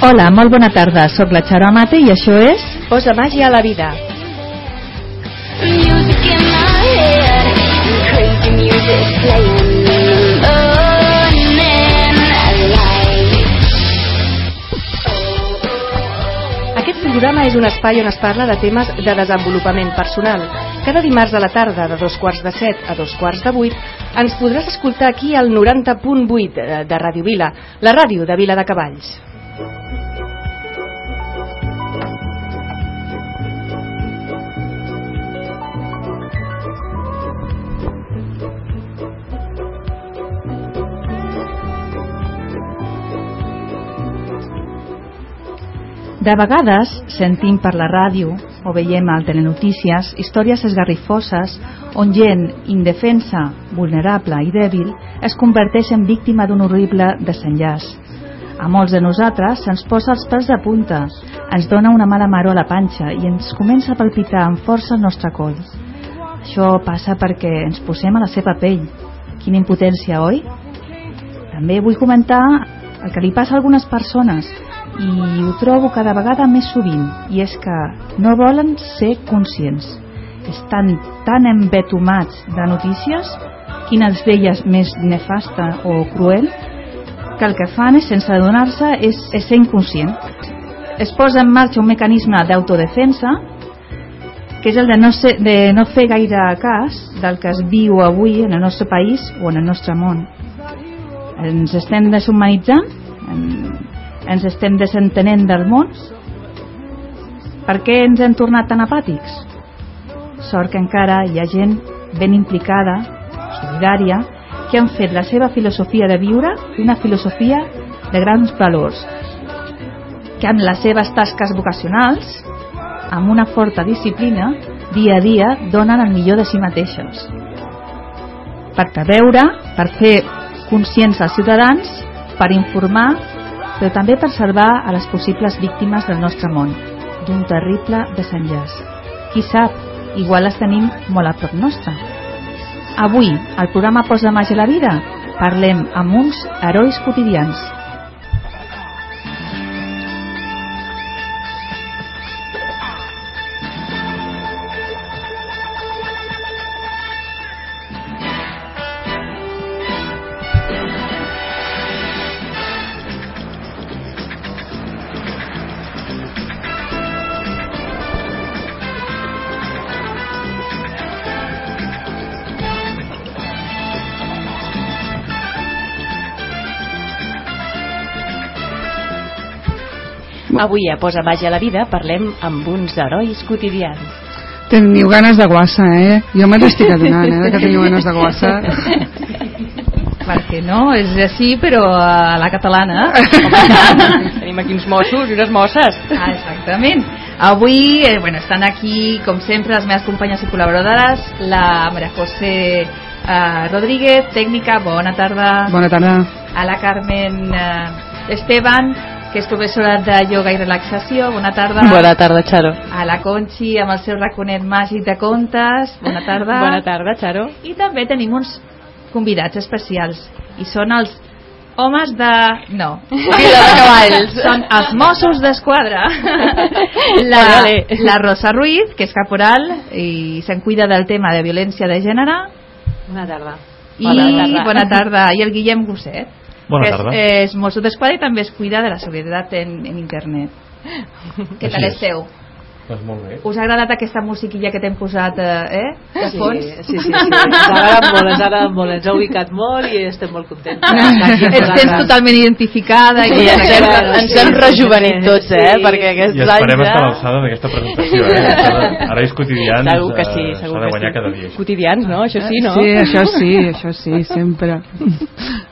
Hola, molt bona tarda. Soc la Xaro Amate i això és... Posa màgia a la vida. Music in my head, crazy music playing, burning alive. Aquest programa és un espai on es parla de temes de desenvolupament personal. Cada dimarts a la tarda, de dos quarts de set a dos quarts de vuit, ens podràs escoltar aquí al 90.8 de- de Ràdio Vila, la ràdio de Vila de Cavalls. De vegades sentim per la ràdio o veiem al telenotícies històries esgarrifoses on gent indefensa, vulnerable i dèbil es converteix en víctima d'un horrible desenllaç. A molts de nosaltres se'ns posa els pèls de punta, ens dona una mala maror a la panxa i ens comença a palpitar amb força el nostre coll. Això passa perquè ens posem a la seva pell. Quina impotència, oi? També vull comentar el que li passa a algunes persones i ho trobo cada vegada més sovint i és que no volen ser conscients. Estan tan embetumats de notícies quines d'elles més nefasta o cruel que el que fan és, sense adonar-se és, és ser inconscient. Es posa en marxa un mecanisme d'autodefensa que és el de no, ser, de no fer gaire cas del que es viu avui en el nostre país o en el nostre món. Ens estem deshumanitzant ens estem desentenent del món? Per què ens hem tornat tan apàtics? Sort que encara hi ha gent ben implicada solidària que han fet la seva filosofia de viure una filosofia de grans valors que amb les seves tasques vocacionals amb una forta disciplina dia a dia donen el millor de si mateixos per preveure, per fer conscients als ciutadans, per informar, però també per salvar a les possibles víctimes del nostre món d'un terrible desenllaç. Qui sap, igual les tenim molt a prop nostre. Avui, al programa Posa Màgia a la Vida, parlem amb uns herois quotidians. Avui a Posa màgia a la vida parlem amb uns herois quotidians. Teniu ganes de guassa, eh? Jo me n'estic adonant, eh, que teniu ganes de guassa. Perquè no, és així, però a la catalana. Tenim aquí uns Mossos i unes Mosses. Ah, exactament. Avui, eh, bueno, estan aquí, com sempre, les meves companyes i col·laboradores, la Maria José eh, Rodríguez, tècnica, bona tarda. Bona tarda. A la Carmen eh, Esteban, que és professora de ioga i relaxació, bona tarda. Bona tarda, Xaro. A la Conxi, amb el seu raconet màgic de contes, bona tarda. Bona tarda, Xaro. I també tenim uns convidats especials, i són els homes de... no. Vila de Cavalls. Són els Mossos d'Esquadra. La, la Rosa Ruiz, que és caporal i se'n cuida del tema de violència de gènere. Bona tarda. I Bona tarda. bona tarda. I el Guillem Gosset, Bona que tarda. és, és Mosso d'Esquadra i també es cuida de la seguretat en, en internet. Què tal és. esteu? Doncs molt bé. Us ha agradat aquesta musiquilla que t'hem posat eh, eh, de Sí, fons? sí, sí, sí. Ens ha agradat molt, ens ha agradat molt, ens ha ubicat molt i estem molt contents. Et tens totalment identificada i Sí, ens hem- ens hem rejuvenit tots, eh? Sí. Perquè aquests I esperem anys estar a ja... l'alçada d'aquesta presentació, eh? De Herois quotidians Segur que sí, eh, segur s'ha de que guanyar sí. cada dia. Quotidians, no? Això sí, no? Sí, això sí, això sí, sempre.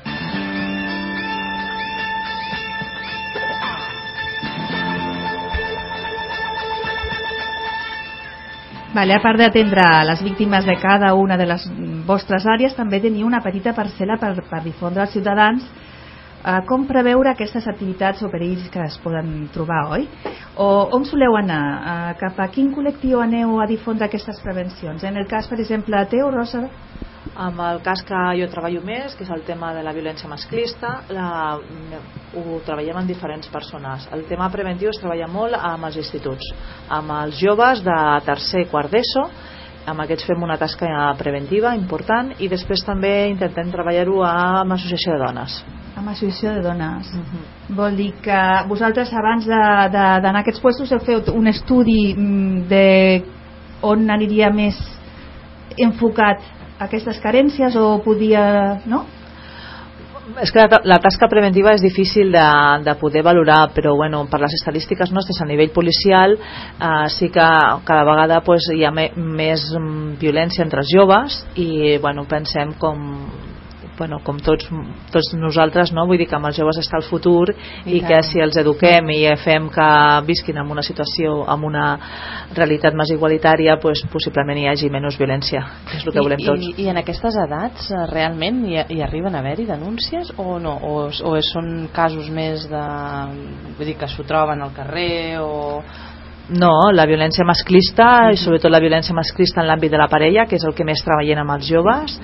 Vale, a part d'atendre les víctimes de cada una de les vostres àrees, també teniu una petita parcel·la per, per difondre als ciutadans eh, com preveure aquestes activitats o perills que es poden trobar, oi? O on soleu anar? Eh, cap a quin col·lectiu aneu a difondre aquestes prevencions? En el cas, per exemple, teu, Rosa? Amb el cas que jo treballo més, que és el tema de la violència masclista, la, ho treballem amb diferents persones. El tema preventiu es treballa molt amb els instituts, amb els joves de tercer i quart d'ESO, amb aquests fem una tasca preventiva important i després també intentem treballar-ho amb l'associació de dones. Amb associació de dones. Vol dir que vosaltres abans d'anar a aquests puestos heu fet un estudi mm, de on aniria més enfocat aquestes carències o podia... no? És que la, la tasca preventiva és difícil de, de poder valorar, però bueno, per les estadístiques nostres a nivell policial eh, sí que cada vegada pues, hi ha me, més mm, violència entre els joves i bueno, pensem com bueno, com tots, tots nosaltres no? vull dir que amb els joves està el futur i, I que si els eduquem i fem que visquin en una situació amb una realitat més igualitària pues, possiblement hi hagi menys violència que és el que volem I, tots i, I en aquestes edats eh, realment hi, hi arriben a haver-hi denúncies o no? O, o són casos més de... vull dir que s'ho troben al carrer o... No, la violència masclista i sobretot la violència masclista en l'àmbit de la parella, que és el que més treballem amb els joves,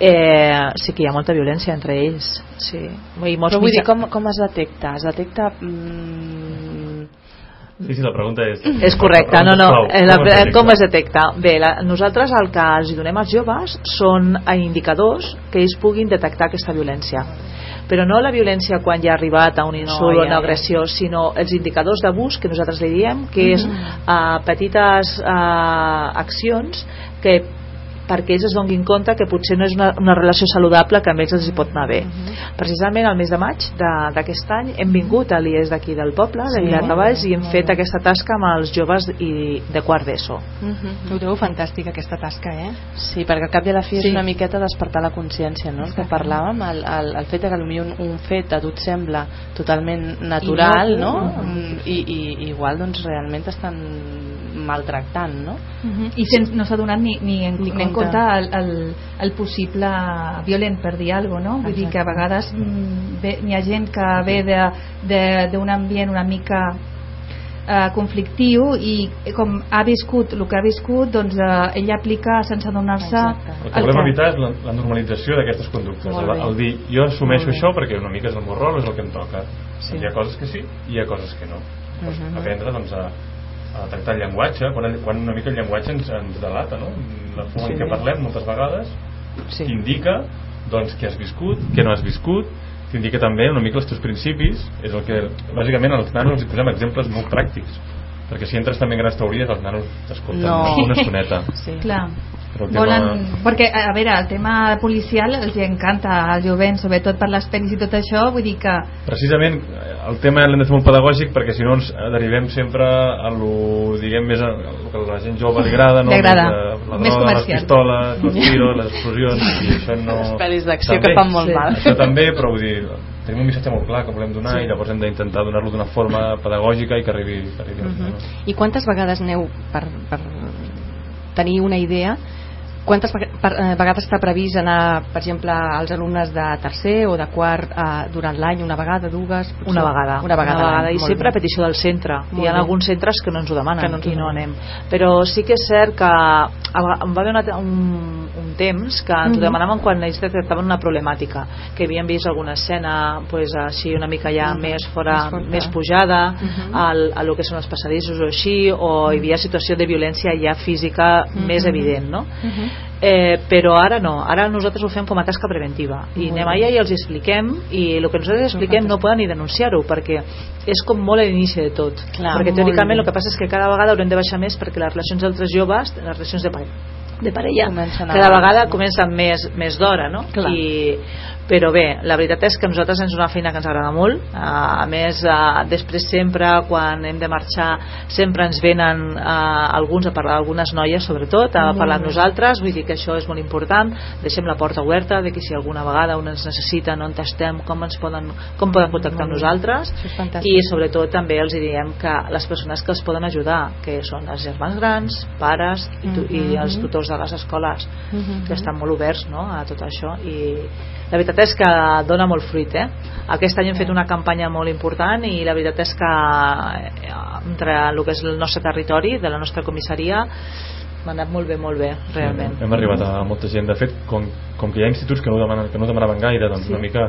eh, sí que hi ha molta violència entre ells. Sí. I molts Però vull dir, mitjà- com, com es detecta? Es detecta... Mm, Sí, sí, la pregunta és... És correcte, no, no. Eh, la, com es detecta? com es detecta? Bé, la, nosaltres el que els donem als joves són eh, indicadors que ells puguin detectar aquesta violència. Però no la violència quan ja ha arribat a un insult ja, o una ja. agressió, sinó els indicadors d'abús que nosaltres li diem, que és eh, petites eh, accions que perquè ells es donguin compte que potser no és una, una relació saludable que amb ells els hi pot anar bé. Precisament al mes de maig de- d'aquest any hem vingut a l'IES d'aquí del poble, de Sí. Viladecavalls, i hem fet aquesta tasca amb els joves i de quart d'ESO. mhm. Ho trobo fantàstica aquesta tasca, eh? Sí, perquè al cap i a la fi és Sí. una miqueta despertar la consciència, no? El que parlàvem, el, el, el fet de que potser un, un fet a tu et sembla totalment natural, Innocu. no? Mm, I, i, i igual doncs realment t'estan maltractant, no? I sense, no s'ha donat ni, ni, en, Ni ni en compte. Compte el, el, el possible violent, per dir alguna cosa, no? Vull dir que a vegades mm, ve, hi ha gent que ve de- de- d'un ambient una mica eh, conflictiu i com ha viscut el que ha viscut doncs eh, ella aplica sense adonar-se El que volem evitar és la, la normalització d'aquestes conductes. El, el dir, jo assumeixo això perquè una mica és el meu rol, és el que em toca. Sí. Hi ha coses que sí i hi ha coses que no. Doncs Mhm. Aprendre doncs, a, a tractar el llenguatge, quan, el, quan una mica el llenguatge ens, ens delata, no? La forma Sí. en què parlem moltes vegades Sí. t'indica doncs, què has viscut, què no has viscut, t'indica també una mica els teus principis, és el que bàsicament als nanos els posem exemples molt pràctics, perquè si entres també en grans teories els nanos t'escolten No. una estoneta. Sí. clar Però Volen, perquè, a veure, el tema policial els hi encanta al jovent, sobretot per les pel·lis i tot això, vull dir que precisament eh, el tema l'hem de fer molt pedagògic perquè si no ens derivem sempre a lo, diguem més a, lo que a la gent jove li agrada, no? Li agrada. Més, eh, la Més droga, les comercial. pistoles, els tiros, les explosions i això no... Les pel·lis d'acció que fan molt Sí. mal. Això també, però vull dir, tenim un missatge molt clar que volem donar Sí. i llavors hem d'intentar donar-lo d'una forma pedagògica i que arribi, que arribi Mhm. a la gent, I quantes vegades aneu per, per tenir una idea quantes eh, vegades està previst anar, per exemple, als alumnes de tercer o de quart eh, durant l'any, una vegada, dues? potser? Una vegada, Una vegada, una a vegada i molt sempre a bé. petició del centre. Molt Hi ha bé. alguns centres que no ens ho demanen Que no ens ho i no anem. Però sí que és cert que a em va haver una, un, un temps que ens ho Mhm. demanaven quan ells detectaven una problemàtica, que havien vist alguna escena pues, així una mica ja Mhm. més fora, Més forta. més pujada, Mhm. al, a lo que són els passadissos o així, o hi havia situació de violència ja física més Mhm. evident, no? Mhm. Eh, però ara no, ara nosaltres ho fem com a tasca preventiva. I Molt anem allà i els expliquem i el que nosaltres expliquem no poden ni denunciar-ho perquè és com molt a l'inici de tot. Clar, perquè teòricament el que passa és que cada vegada haurem de baixar més perquè les relacions entre joves, les relacions de, pare, de parella Comencen cada vegada comencen més, més d'hora no? Clar. I, però bé, la veritat és que a nosaltres és una feina que ens agrada molt. A més, després sempre quan hem de marxar sempre ens venen alguns a parlar algunes noies sobretot a parlar amb nosaltres. Vull dir que això és molt important. Deixem la porta oberta de que si alguna vegada un ens necessita on estem, com ens poden com poden contactar amb nosaltres. I sobretot també els diem que les persones que els poden ajudar que són els germans grans, pares i, tu, i Mhm. els tutors de les escoles Mhm. que estan molt oberts no, a tot això. I la veritat és que dona molt fruit eh? aquest any hem fet una campanya molt important i la veritat és que eh, entre el que és el nostre territori de la nostra comissaria m'ha anat molt bé, molt bé, realment. Hem arribat a molta gent. De fet, com, com que hi ha instituts que no, demanen, que no demanaven gaire, doncs Sí. una mica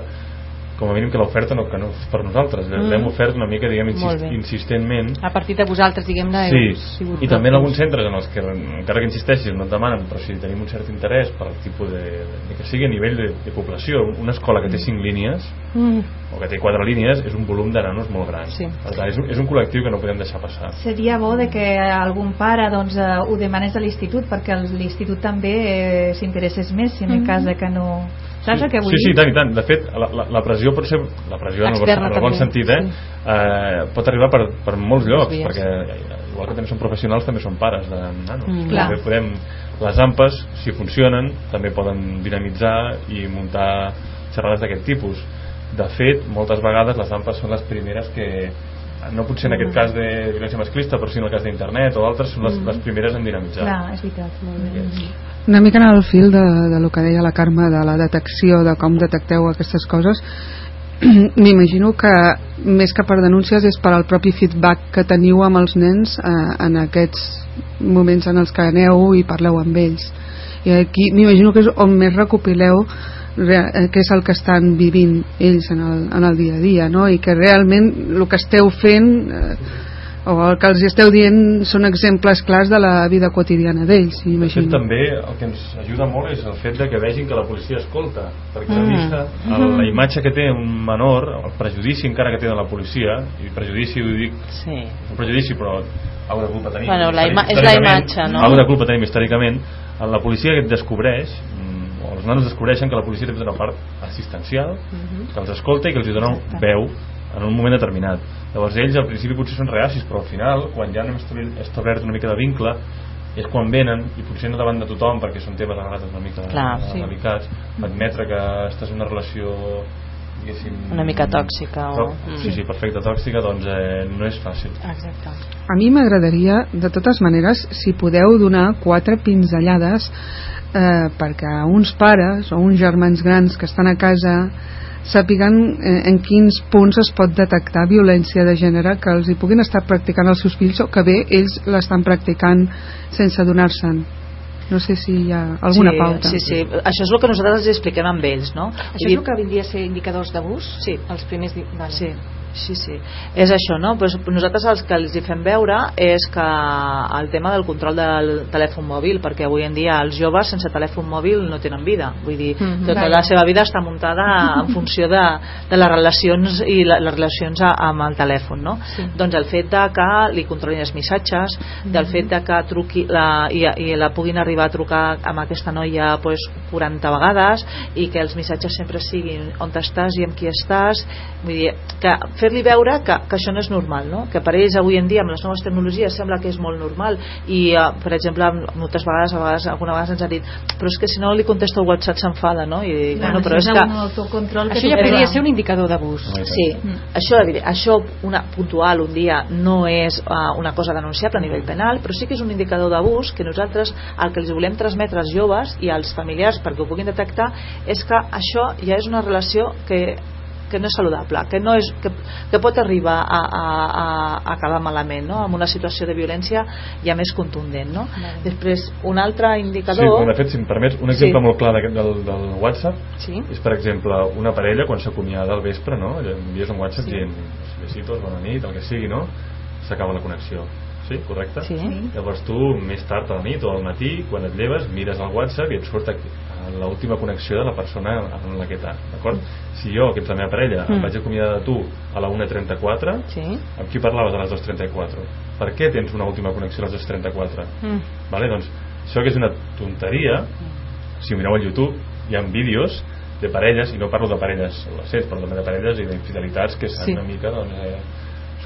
com a mínim que l'oferta no, que no és per nosaltres. Mm. L'hem ofert una mica, diguem, insist, insistentment. A partir de vosaltres, diguem-ne, Sí, i també en alguns centres en els que encara que insisteixis no et demanen però si tenim un cert interès per al tipus de, de que sigui a nivell de, de població una escola que té 5 línies Mm. o que té 4 línies és un volum de nanos molt gran Sí. per tant és un, és un col·lectiu que no podem deixar passar Seria bo de que algun pare doncs, eh, ho demanés a l'institut perquè l'institut també eh, s'interessés més si en el cas de que no... Saps el que vull sí, sí, dir? tant i tant. De fet, la, la, la pressió pot ser... La pressió en el, bon, Externa en el bon també, sentit, eh? eh? Pot arribar per, per molts llocs, vies. perquè igual que també són professionals, també són pares de nanos. Mm. Clar. També podem... Les AMPAs, si funcionen, també poden dinamitzar i muntar xerrades d'aquest tipus. De fet, moltes vegades les AMPAs són les primeres que no potser en Mm. aquest cas de violència masclista però sí en el cas d'internet o altres són les, les primeres en dinamitzar Clar, és veritat. Molt bé. Una mica en el fil de, de lo que deia la Carme de la detecció, de com detecteu aquestes coses m'imagino que més que per denúncies és per al propi feedback que teniu amb els nens eh, en aquests moments en els que aneu i parleu amb ells i aquí m'imagino que és on més recopileu eh, què és el que estan vivint ells en el, en el dia a dia no? i que realment el que esteu fent eh, o el que els esteu dient són exemples clars de la vida quotidiana d'ells De fet, també el que ens ajuda molt és el fet de que vegin que la policia escolta, perquè Mm. vista, el, la imatge que té un menor, el prejudici encara que té de la policia, i prejudici ho dic, Sí. un prejudici però de culpa tenim. Bueno, la ima- és la imatge, no? De culpa tenim històricament. La policia que et descobreix, mm, o els nanos descobreixen que la policia té tota una part assistencial, Mhm. que els escolta i que els dona veu en un moment determinat. Llavors ells al principi potser són reacis, però al final, quan ja han establert, una mica de vincle, és quan venen, i potser no davant de tothom, perquè són temes a vegades una mica Clar, eh, sí. delicats, admetre que estàs en una relació. Una mica tòxica o- Sí, sí, perfecte, tòxica, doncs eh, no és fàcil. Exacte. A mi m'agradaria, de totes maneres, si podeu donar quatre pinzellades eh, perquè uns pares o uns germans grans que estan a casa sàpiguen eh, en quins punts es pot detectar violència de gènere que els hi puguin estar practicant els seus fills o que bé ells l'estan practicant sense adonar-se'n. No sé si hi ha alguna sí, pauta. Sí, sí, això és el que nosaltres els expliquem amb ells, no? Això és el que vindria a ser indicadors d'abús? Sí. Els primers... Vale. Sí, sí, sí. És això, no? Pues nosaltres els que els hi fem veure és que el tema del control del telèfon mòbil, perquè avui en dia els joves sense telèfon mòbil no tenen vida. Vull dir, Mhm. tota Vaja. la seva vida està muntada en funció de, de les relacions i la, les relacions a, amb el telèfon, no? Sí. Doncs el fet de que li controlin els missatges, del fet de que truqui la, i, i la puguin arribar a trucar amb aquesta noia pues, 40 vegades i que els missatges sempre siguin on estàs i amb qui estàs vull dir, que fer-li veure que, que això no és normal, no? que per ells avui en dia amb les noves tecnologies sembla que és molt normal i uh, per exemple moltes vegades, a vegades alguna vegada ens ha dit però és que si no li contesto el WhatsApp s'enfada no? i dic, bueno, però és és que un autocontrol que Això ja podria ser un indicador d'abús. Sí, això, evident- això una puntual un dia no és uh, una cosa denunciable a nivell penal, però sí que és un indicador d'abús que nosaltres el que els volem transmetre als joves i als familiars perquè ho puguin detectar és que això ja és una relació que que no és saludable, que, no és, que, que pot arribar a, a, a, a acabar malament, no? amb una situació de violència ja més contundent. No? Després, un altre Sí, indicador... de fet, si em permets, un exemple Sí. molt clar del, del WhatsApp Sí. és, per exemple, una parella quan s'acomiada al vespre, no? envies un WhatsApp Sí. sí. dient besitos, bona nit, el que sigui, no? S'acaba la connexió. Sí, correcte? Sí. Llavors tu, més tard a la nit o al matí, quan et lleves, mires el WhatsApp i et surt aquí, l'última connexió de la persona amb la que t'ha, d'acord? Si jo, que ets la meva parella, Mm. em vaig acomiadar de tu a la 1.34, Sí. amb qui parlaves a les 2.34? Per què tens una última connexió a les 2.34? Mm. Vale? Doncs això que és una tonteria, si ho mireu al YouTube, hi ha vídeos de parelles, i no parlo de parelles adolescents, però també de parelles i d'infidelitats que s'han Sí. una mica, doncs, eh,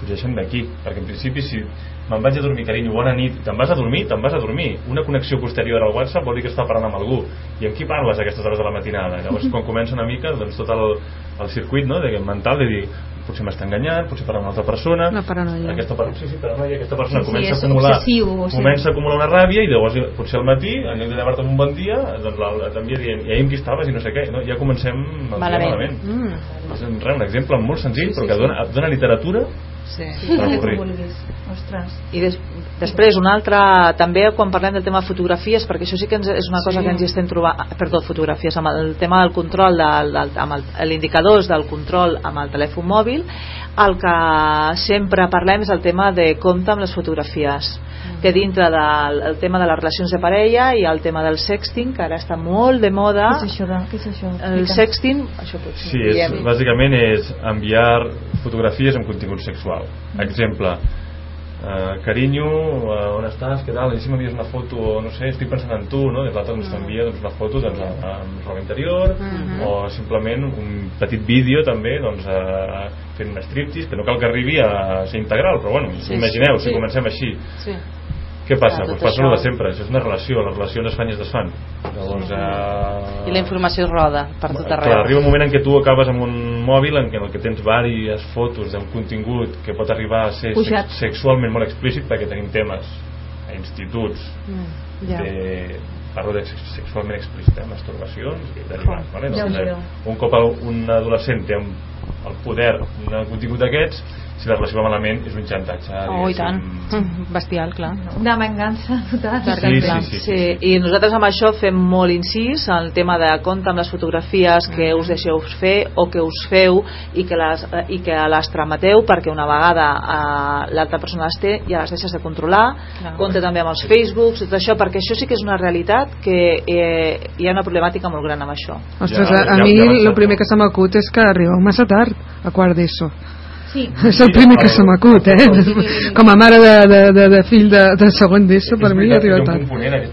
sorgeixen d'aquí. Perquè en principi, si me'n vaig a dormir, carinyo, bona nit, te'n vas a dormir, te'n vas a dormir. Una connexió posterior al WhatsApp vol dir que està parlant amb algú. I amb qui parles a aquestes hores de la matinada? Llavors, quan comença una mica, doncs, tot el, el circuit no, de, mental de dir potser m'està enganyant, potser parla amb una altra persona La paranoia. aquesta, per... sí, sí, paranoia, aquesta persona Sí, sí, comença a acumular obsessiu, sí. comença a acumular una ràbia i llavors potser al matí en lloc de llevar-te un bon dia doncs t'envia dient i ahir amb qui estaves i no sé què no? ja comencem el dia Malament. malament Mm. és un, res, un exemple molt senzill però que dona, dona literatura Sí. Sí. Ostres. I des, després un altre també quan parlem del tema fotografies perquè això sí que ens, és una cosa Sí. que ens hi estem trobant perdó, fotografies, amb el tema del control del, del, amb l'indicadors del control amb el telèfon mòbil el que sempre parlem és el tema de compte amb les fotografies que dintre del el tema de les relacions de parella i el tema del sexting que ara està molt de moda Què és això? De, què és això? el sexting això pot ser Sí, és, bàsicament és enviar fotografies amb contingut sexual. Exemple, eh, carinyo, eh, on estàs, què tal, i si m'envies una foto, no sé, estic pensant en tu, no? Des l'altre ens t'envia doncs, una foto doncs, amb roba interior, o simplement un petit vídeo també, doncs, eh, fent un striptease, que no cal que arribi a ser integral, però bueno, Sí, imagineu, sí. si comencem així, Sí. Què passa? Clar, Doncs tot passa el de això. sempre, això és una relació, les relacions es fan i es desfan. Llavors, eh, I la informació roda per tot Clar, arreu. arriba un moment en què tu acabes amb un mòbil en què en el que tens diverses fotos d'un contingut que pot arribar a ser Pujat. sex sexualment molt explícit perquè tenim temes a instituts Mm, ja. de parlo de sex sexualment explícit, eh? masturbacions i derivats. Vale? Ja ho Doncs, eh, direu. un cop un adolescent té el poder d'un contingut d'aquests, si la relació va malament és un xantatge. Oh, i tant. Mm, Bestial, clar. Una vengança total. Sí, sí, sí, Sí, i nosaltres amb això fem molt incís el tema de compte amb les fotografies que us deixeu fer o que us feu i que les, i que les trameteu perquè una vegada eh, l'altra persona les té ja les deixes de controlar Clar. compte també amb els Facebooks tot això perquè això sí que és una realitat que eh, hi ha una problemàtica molt gran amb això Ostres, Ja, a, a ja- mi ja el primer no? que se m'acut és que arribeu massa tard a quart d'ESO. Sí. És el primer que se m'acut, eh? Com a mare de, de, de, de fill de, de segon d'ESO, per mi arriba tard.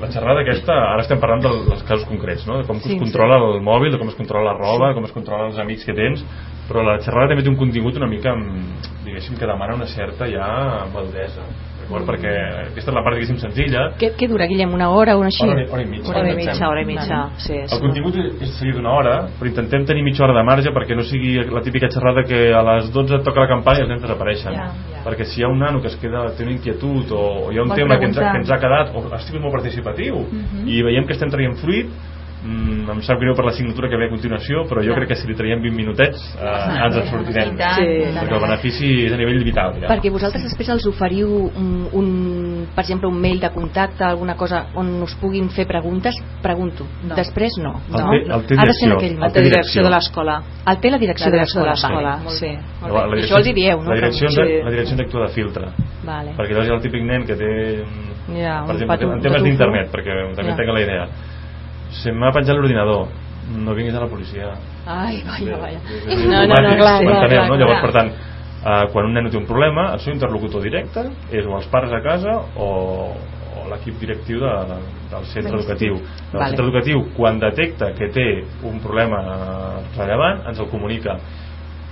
la xerrada aquesta, ara estem parlant del- dels casos concrets, no? de com Sí, es controla el mòbil, de com es controla la roba, com es controla els amics que tens, però la xerrada també té un contingut una mica, mm, diguéssim, que demana una certa ja maldesa, d'acord? Perquè aquesta és la part, diguéssim, senzilla, Què, què dura, Guillem? Una hora o una així? hora, hora i mitja. hora i mitja, hora i mitja sí, sí. El contingut és seguir d'una hora, però intentem tenir mitja hora de marge perquè no sigui la típica xerrada que a les 12 et toca la campanya i els nens desapareixen. Ja, ja. Perquè si hi ha un nano que es queda, té una inquietud o, o hi ha un Vol tema que ens, ha, que ens ha quedat o ha sigut molt participatiu i veiem que estem traient fruit, mm, em sap greu per la signatura que ve a continuació, però jo crec que si li traiem 20 minutets eh, ens en sortirem. Sí. Perquè el benefici és a nivell vital. Ja. Perquè vosaltres després els oferiu un, un, per exemple, un mail de contacte, alguna cosa on us puguin fer preguntes? Pregunto. No. Després no. El no? té- el té Ha de ser en direcció. aquell El la moment. té direcció direcció. de l'escola El té la direcció, la direcció de l'escola sí. Molt La bé. direcció- Això els hi dieu, no? La direcció, Sí. sí. la direcció d'actua de filtre. Vale. perquè llavors hi ha el típic nen que té Ja, per un exemple, en temes d'internet perquè també Ja. tenc la idea se m'ha penjat l'ordinador no vinguis a la policia Ai, vaja, vaja. No, no, no, clar, clar, clar, no? llavors clar. per tant eh, quan un nen té un problema el seu interlocutor directe és o els pares a casa o, o l'equip directiu de, de, del centre educatiu el Vale. centre educatiu quan detecta que té un problema rellevant ens el comunica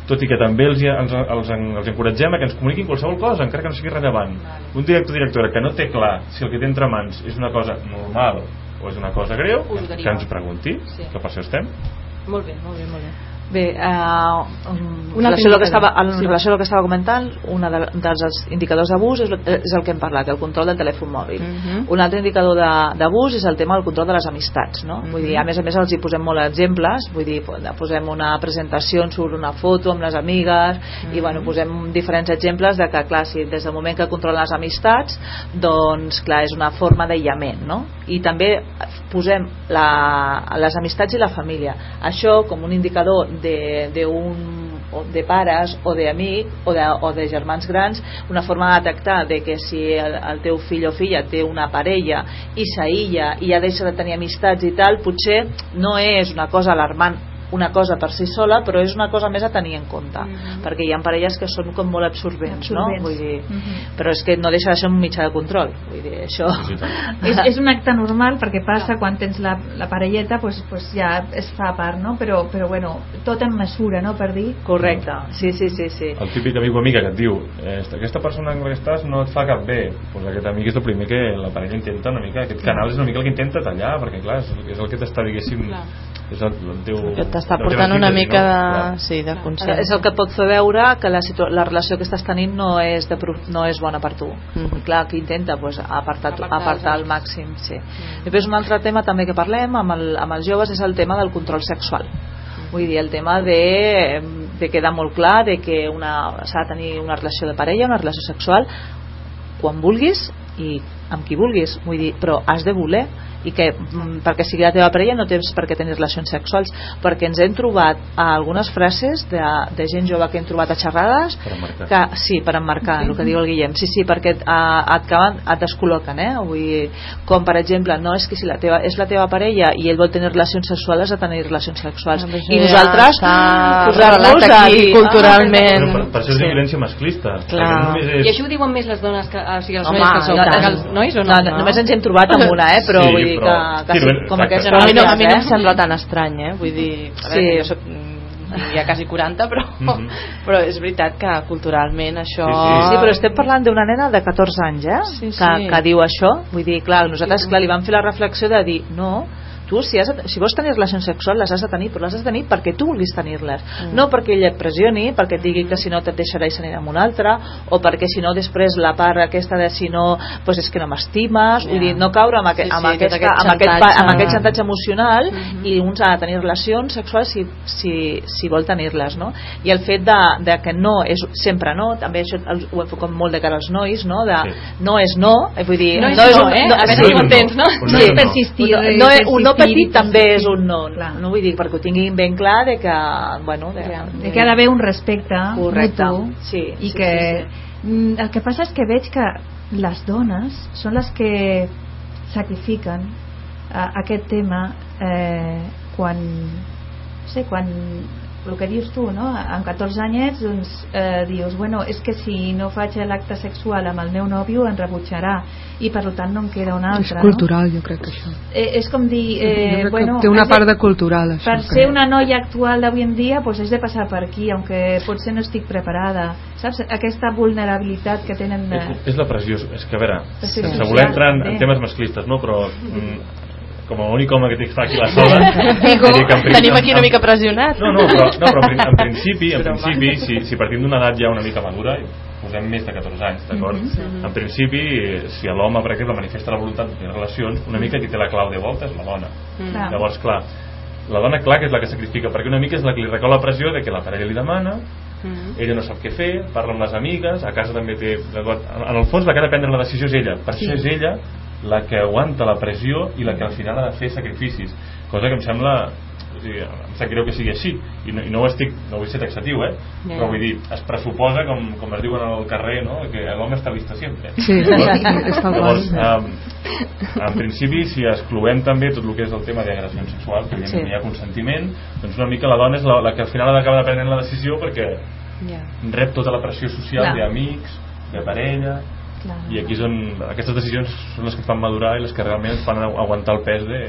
tot i que també els, els, els, els encoratgem a que ens comuniquin qualsevol cosa, encara que no sigui rellevant. Un director o directora que no té clar si el que té entre mans és una cosa normal o és una cosa greu, que ens pregunti, Sí. que per això estem. Molt bé, molt bé, molt bé. Bé, eh, en, relació que estava, en Sí. relació al que estava comentant, un de, dels indicadors d'abús és, és el que hem parlat, el control del telèfon mòbil. Mhm. Un altre indicador d'abús és el tema del control de les amistats. No? Vull dir, a més a més els hi posem molt exemples, vull dir, po- posem una presentació surt una foto amb les amigues i bueno, posem diferents exemples de que, clar, si des del moment que controlen les amistats, doncs, clar, és una forma d'aïllament, no? I també posem la, les amistats i la família. Això com un indicador de, de un o de pares o d'amic o, de, o de germans grans una forma de detectar de que si el, el teu fill o filla té una parella i s'aïlla i ja deixa de tenir amistats i tal potser no és una cosa alarmant una cosa per si sola però és una cosa més a tenir en compte perquè hi ha parelles que són com molt absorbents, no? Absorbents. Vull dir, Mhm. però és que no deixa de ser un mitjà de control vull dir, això Sí, sí, és, és un acte normal perquè passa quan tens la, la parelleta pues, pues ja es fa a part no? però, però bueno, tot en mesura no? per dir correcte, sí, sí, sí, sí. El típic amic o amiga que et diu eh, aquesta persona amb la que estàs no et fa cap bé pues aquest amic és el primer que la parella intenta una mica, aquest canal és una mica el que intenta tallar perquè clar, és, el- és el que t'està diguéssim Clar. És el, el teu Que t'està portant una mica no? de, Clar. sí, de és consciència. el que et pot fer veure que la, situa la relació que estàs tenint no és, de, pro- no és bona per tu Mhm. I clar, que intenta pues, apartar, Apartar apartar els al màxim sí. després un altre tema també que parlem amb, el, amb els joves és el tema del control sexual vull dir, el tema de, de quedar molt clar de que una- s'ha de tenir una relació de parella, una relació sexual quan vulguis i amb qui vulguis, vull dir, però has de voler i que mm, perquè sigui la teva parella no tens per què tenir relacions sexuals perquè ens hem trobat a algunes frases de, de gent jove que hem trobat a xerrades que, sí, per emmarcar, el que diu el Guillem sí, sí, perquè a, et, acaben, et descol·loquen eh? Vull dir, com per exemple no és que si la teva, és la teva parella i ell vol tenir relacions sexuals has de tenir relacions sexuals això i ja nosaltres està posar-nos aquí culturalment. Però per, per això és Sí. violència masclista. No només és... I això ho diuen més les dones que, o sigui, els Home, nois que, són, tant. que els nois o no? no, no, només ens hem trobat amb una, eh? però Sí, vull dir però- que, que sí, sí, com Però a mi no, a mi no em eh? sembla tan estrany, eh? Vull dir, a veure, Sí. jo soc mm, ja quasi 40, però, Mhm. però és veritat que culturalment això... Sí, Sí, però estem parlant d'una nena de 14 anys, eh? Sí, sí. Que, que diu això. Vull dir, clar, nosaltres clar, li vam fer la reflexió de dir, no, tu si, has de, si vols tenir relacions sexuals les has de tenir, però les has de tenir perquè tu vulguis tenir-les mm. no perquè ell et pressioni perquè et digui que si no te't deixarà i s'anirà amb un altre o perquè si no després la part aquesta de si no, pues és que no m'estimes Ja. vull dir, no caure amb, aqu Sí, amb, sí, aquest, tot aquest amb, aquest, xantatge. amb aquest xantatge emocional i uns ha de tenir relacions sexuals si, si, si vol tenir-les no? i el fet de, de que no és sempre no, també això ho enfoquem molt de cara als nois no, de Sí. no és no eh, vull dir, No és no, eh? A veure si sí, ho entens, no? No No, és no. persistir, no, eh, no, persistir un no petit també és un no, Clar. no vull dir perquè ho tinguin ben clar de que, bueno, de, Ja. de que ha d'haver un respecte Correcte. mutu Sí, i sí, que sí, mm, el que passa és que veig que les dones són les que sacrifiquen eh, aquest tema eh, quan no sé, quan el que dius tu, no? amb 14 anyets doncs, eh, dius, bueno, és que si no faig l'acte sexual amb el meu nòvio em rebutjarà i per tant no em queda un És altre cultural, jo crec que això. no? eh, és com dir eh, bueno, té una de- part de cultural, això. per crec. ser una noia actual d'avui en dia pues és de passar per aquí aunque potser no estic preparada saps? aquesta vulnerabilitat que tenen És, eh, és la pressió, és que a veure, Sí, sí, voler entrar en, en temes masclistes, no? però mm, com a únic home que tinc aquí a la sala Digo, en tenim aquí una en- mica pressionat. No, no, però, no, però en, prin- en principi, en principi si, si partim d'una edat ja una mica madura, i posem més de 14 anys, d'acord? En principi, si l'home, per exemple, manifesta la voluntat de tenir relacions, una mica qui té la clau de volta és la dona. Clar. Llavors, clar, la dona, clar, que és la que sacrifica, perquè una mica és la que li recau la pressió de que la parella li demana, ella no sap què fer, parla amb les amigues, a casa també té... En el fons la que ha de prendre la decisió és ella, per això és ella la que aguanta la pressió i la que al final ha de fer sacrificis, cosa que em sembla o sigui, em sap greu que sigui així i no, i no ho estic, no vull ser taxatiu eh? Ja, però vull dir, es pressuposa com, com es diuen al carrer no? que l'home està listo sempre Sí. Llavors, um, en principi, si excloem també tot el que és el tema d'agressions sexuals, que Sí. hi ha consentiment, doncs una mica la dona és la, la que al final ha d'acabar prenent la decisió perquè Ja. rep tota la pressió social Clar. d'amics, de parella, clar. i aquí és on aquestes decisions són les que fan madurar i les que realment fan agu- aguantar el pes de...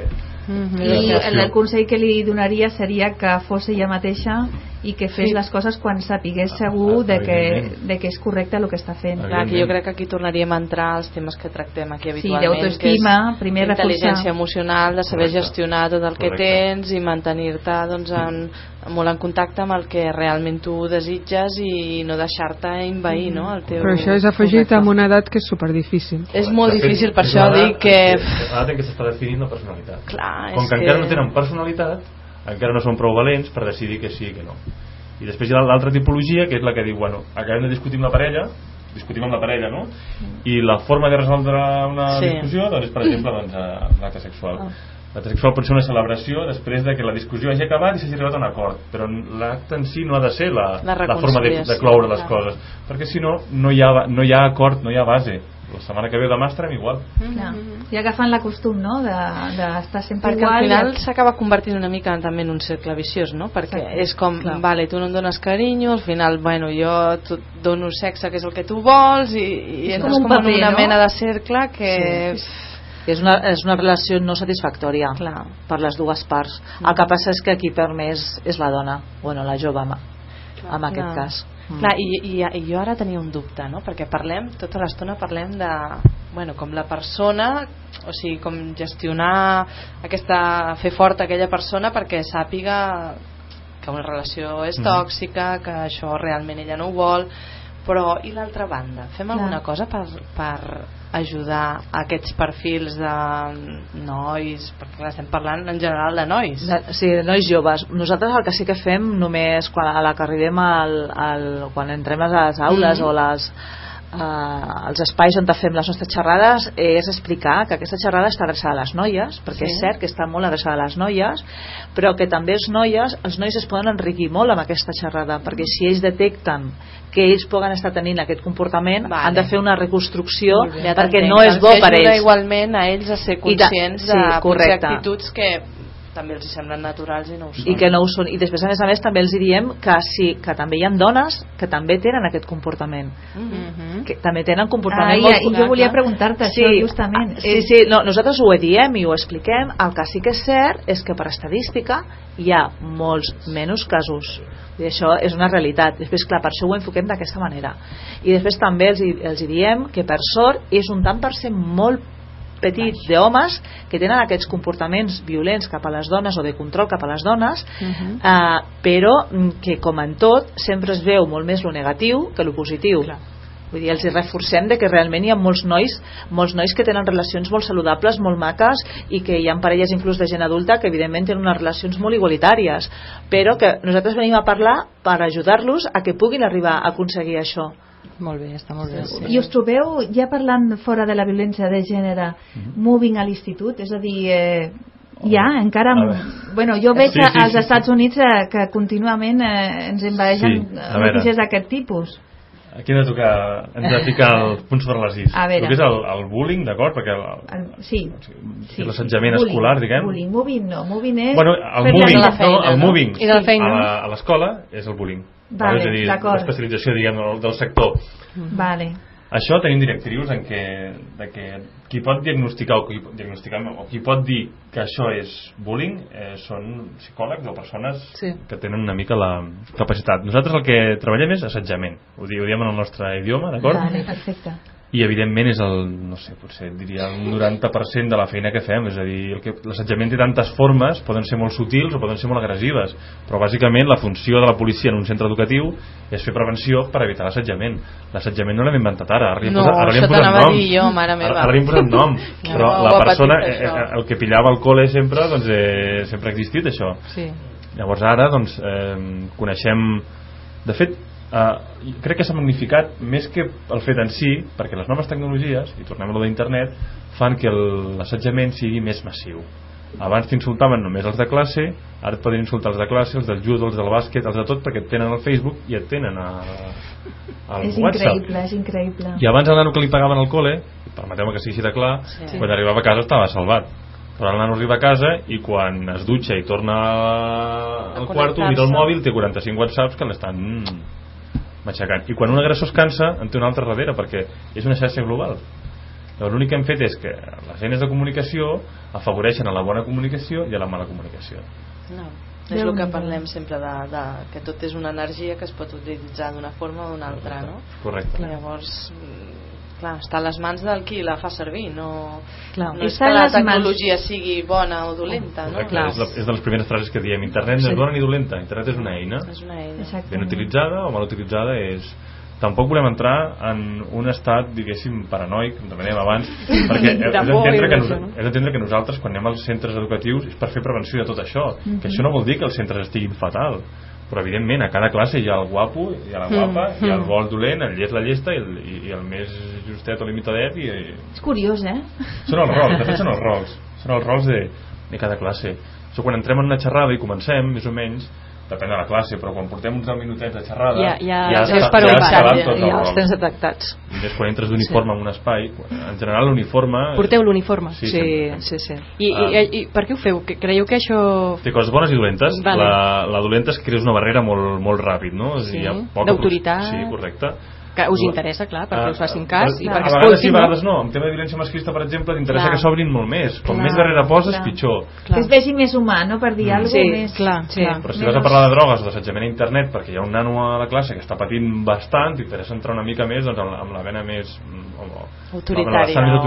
Mhm. i la el, el consell que li donaria seria que fos ella mateixa i que fes Sí. les coses quan sapigués segur de que, de que és correcte el que està fent Clar, que jo crec que aquí tornaríem a entrar als temes que tractem aquí Sí, habitualment d'autoestima, que és primer reforçar. intel·ligència emocional, de saber Correcte. gestionar tot el que Correcte. tens i mantenir-te doncs, en, molt en contacte amb el que realment tu desitges i no deixar-te envair no, el teu... Però això és afegit Correcte. amb una edat que és superdifícil. És molt fet, difícil, per és això dic que... què- L'edat en què s'està definint la personalitat. Clar, Com és que, encara no tenen personalitat, encara no són prou valents per decidir que sí i que no. I després hi ha l'altra tipologia, que és la que diu, bueno, acabem de discutir amb la parella, discutim amb la parella, no? I la forma de resoldre una Sí. discussió, doncs, és, per exemple, doncs, l'acte sexual. Ah. L'acte sexual pot ser una celebració després de que la discussió hagi acabat i s'hagi arribat a un acord, però l'acte en si no ha de ser la, La la forma de, de cloure les clar. coses, perquè si no, no hi, ha, no hi ha acord, no hi ha base. La setmana que ve demà estarem igual. Clar. i agafant la costum no? d'estar de, sempre perquè igual al final i- s'acaba convertint una mica en, també en un cercle viciós, no? Perquè Exacte. és com, Clar. vale, tu no em dones carinyo, al final, bueno, jo et dono sexe, que és el que tu vols, i, i És entres com com, un en paper, una no? mena de cercle que... que és una, és una relació no satisfactòria Clar. per les dues parts el que passa és que qui perd més és la dona bueno, la jove en, en aquest Clar. cas Mm. Clar, i, i, i jo ara tenia un dubte, no? Perquè parlem, tota l'estona parlem de, bueno, com la persona, o sigui, com gestionar aquesta, fer forta aquella persona perquè sàpiga que una relació és Mhm. tòxica, que això realment ella no ho vol, però i l'altra banda? Fem Clar. alguna cosa per, per ajudar a aquests perfils de nois, perquè estem parlant en general de nois. De, sí, de nois joves. Nosaltres el que sí que fem només quan, a la que arribem al, al, quan entrem a les aules Mhm. o les, eh, els espais on fem les nostres xerrades és explicar que aquesta xerrada està adreçada a les noies perquè Sí. és cert que està molt adreçada a les noies però que també els noies els nois es poden enriquir molt amb aquesta xerrada perquè si ells detecten que ells poden estar tenint aquest comportament Vale. han de fer una reconstrucció Ja perquè no és bo per ajuda ells igualment a ells a ser conscients de, sí, correcte. actituds que també els hi semblen naturals i no ho són. i que no ho són. I després a més a més també els diem que sí, que també hi ha dones que també tenen aquest comportament. Mhm. que també tenen comportament Ai, molt i jo volia preguntar-te això justament. sí, sí, no, nosaltres ho diem i ho expliquem. El que sí que és cert és que per estadística hi ha molts menys casos. I això és una realitat. Després clar, per això ho enfoquem d'aquesta manera. I després també els, els diem que per sort és un tant per cent molt petit d'homes que tenen aquests comportaments violents cap a les dones o de control cap a les dones Mhm. eh, però mm, que com en tot sempre es veu molt més lo negatiu que lo positiu Clar. Vull dir, els hi reforcem de que realment hi ha molts nois, molts nois que tenen relacions molt saludables, molt maques i que hi ha parelles inclús de gent adulta que evidentment tenen unes relacions molt igualitàries però que nosaltres venim a parlar per ajudar-los a que puguin arribar a aconseguir això Molt bé, està molt bé. Sí. I us trobeu, ja parlant fora de la violència de gènere, moving a l'institut? És a dir, eh, ja, encara... Bueno, jo veig Sí, sí, sí, als sí, sí. Estats Units eh, que contínuament eh, ens envaeixen Sí, sí, notícies d'aquest tipus. Aquí hem de tocar, hem de ficar el punt sobre les is. El que és el, el bullying, d'acord? Perquè el, El- Sí. sí l'assetjament Bullying, escolar, diguem. Bullying, moving no, moving és... Bueno, el moving, a la no, feina, el moving I de la feina? a la- a l'escola és el bullying. Vale, és a dir, l'especialització, diguem, del, del sector. Vale. Això tenim directrius en què, de que qui pot diagnosticar o qui, diagnosticar, o qui pot dir que això és bullying eh, són psicòlegs o persones Sí. que tenen una mica la capacitat. Nosaltres el que treballem és assetjament, ho di- ho diem en el nostre idioma, d'acord? Vale, perfecte. I evidentment és el, no sé, potser diria el 90% de la feina que fem. És a dir, el que l'assetjament té tantes formes poden ser molt sutils o poden ser molt agressives. Però bàsicament la funció de la policia en un centre educatiu és fer prevenció per evitar l'assetjament. L'assetjament no l'hem inventat ara. Ara li hem No, posat, ara li hem posat nom. jo, mare meva. ara, ara li hem posat nom. Però ho la persona patit, eh, el que pillava al col·le sempre doncs, eh, sempre ha existit això. Sí. Llavors ara doncs, eh, coneixem... De fet, eh, crec que s'ha magnificat més que el fet en si, perquè les noves tecnologies, i tornem a lo d'internet, fan que l'assetjament sigui més massiu. Abans t'insultaven només els de classe, ara et poden insultar els de classe, els del judo, els del bàsquet, els de tot, perquè et tenen al Facebook i et tenen a, al és WhatsApp. increïble, és increïble. I abans el nano que li pagaven al cole, permeteu-me que sigui així de clar, Sí. quan arribava a casa estava salvat. Però el nano arriba a casa i quan es dutxa i torna al quarto, mira el mòbil, té 45 whatsapps que l'estan matxacant. I quan un agressor es cansa, en té un altre darrere, perquè és una xarxa global. Llavors l'únic que hem fet és que les eines de comunicació afavoreixen a la bona comunicació i a la mala comunicació. No. És el que parlem sempre de, de, que tot és una energia que es pot utilitzar d'una forma o d'una altra, no? Correcte. Llavors, clar, està a les mans del qui la fa servir, no, Clar. no és que la les mans- tecnologia sigui bona o dolenta, no? Correcte. És, la, és de les primeres frases que diem. Internet no és bona ni dolenta, internet és una eina. És una eina. Exacte. ben utilitzada o mal utilitzada és tampoc volem entrar en un estat diguéssim paranoic, com demanem abans perquè és d'entendre que, nos, d'entendre que nosaltres quan anem als centres educatius és per fer prevenció de tot això que això no vol dir que els centres estiguin fatal però evidentment a cada classe hi ha el guapo hi ha la guapa, hi ha el vol dolent el llest la llesta i el, i, i el més justet o limitadet i, i És curiós, eh? són els rols, de fet són els rols. Són els rols de, de cada classe. Això quan entrem en una xerrada i comencem més o menys depèn de la classe, però quan portem uns 10 minutets de xerrada Ja- ja- ja, ja per ja ja- tots ja els tens detectats I més quan entres d'uniforme en un espai, en general l'uniforme Porteu l'uniforme. Sí, sí, sí, sí. I, Ah. i, I per què ho feu? Que Creieu que això... té coses bones i dolentes. Vale. La, la dolenta és que crees una barrera molt, molt ràpid, no? Sí, d'autoritat. Sí, correcte. Que us interessa, clar, perquè Ah, us facin cas a, i a perquè vegades sí, a vegades no? no. En tema de violència masclista, per exemple, t'interessa Clar. que s'obrin molt més. Com Clar, més darrere poses, clar. pitjor. Que es vegi més humà, no? Per dir Mm. alguna Sí, cosa més... clar, Sí. clar. Però si vas a parlar de drogues o d'assetjament a internet perquè hi ha un nano a la classe que està patint bastant, t'interessa entrar una mica més doncs, amb, la, amb la vena més... mm, o- Autoritària, amb la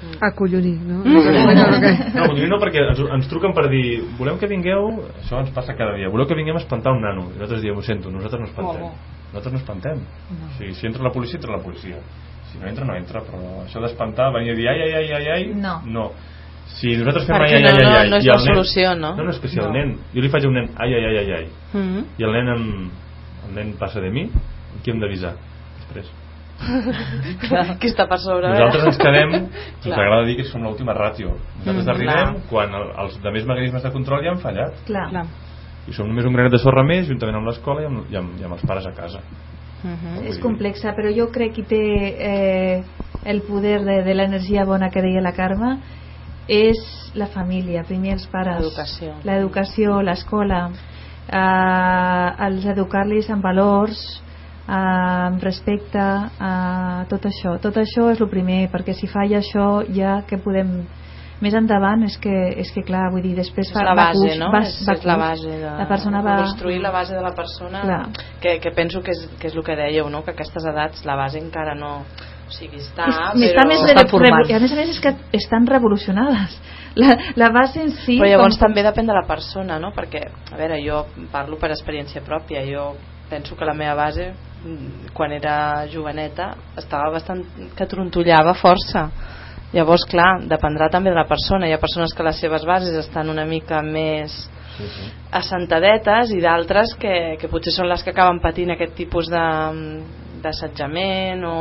més acollonir no? Mm. Bueno, que- No, vull dir no perquè ens, ens truquen per dir volem que vingueu, això ens passa cada dia voleu que vinguem a espantar un nano i nosaltres diem, ho sento, nosaltres no espantem nosaltres no espantem o sigui, si entra la policia, entra la policia si no entra, no entra però això d'espantar, venir a dir ai, ai, ai, ai, ai No. no si nosaltres fem Perquè ai, ai, no, ai, no, ai, ai no és i la el nen- solució, no? no, no, és que si el No. nen jo li faig a un nen ai, ai, ai, ai, ai Mhm. i el nen em, el nen passa de mi qui hem d'avisar després Qui està per sobre? nosaltres ens quedem ens Clar. agrada dir que som l'última ràtio nosaltres Mm, arribem clar. quan el, els de més mecanismes de control ja han fallat Clar. Clar. I som només un granet de sorra més juntament amb l'escola i, amb, i, amb, i amb els pares a casa Mhm. És complexa, però jo crec que té eh, el poder de, de l'energia bona que deia la Carme és la família, primer els pares L'educació. l'educació, l'escola eh, els educar-los amb valors eh, amb respecte a tot això tot això és el primer, perquè si falla això ja que podem més endavant és que, és que clar, vull dir, després és fa, la va base, curs, no? va, és, va és la base de, la persona va construir la base de la persona Clar. que, que penso que és, que és el que dèieu no? que a aquestes edats la base encara no o sigui, està, és, però... està més re- formant. a més a més és que estan revolucionades la, la base en si però llavors com- també depèn de la persona no? perquè, a veure, jo parlo per experiència pròpia jo penso que la meva base mm, quan era joveneta estava bastant que trontollava força llavors clar, dependrà també de la persona hi ha persones que les seves bases estan una mica més sí, sí. assentadetes i d'altres que, que potser són les que acaben patint aquest tipus de d'assetjament o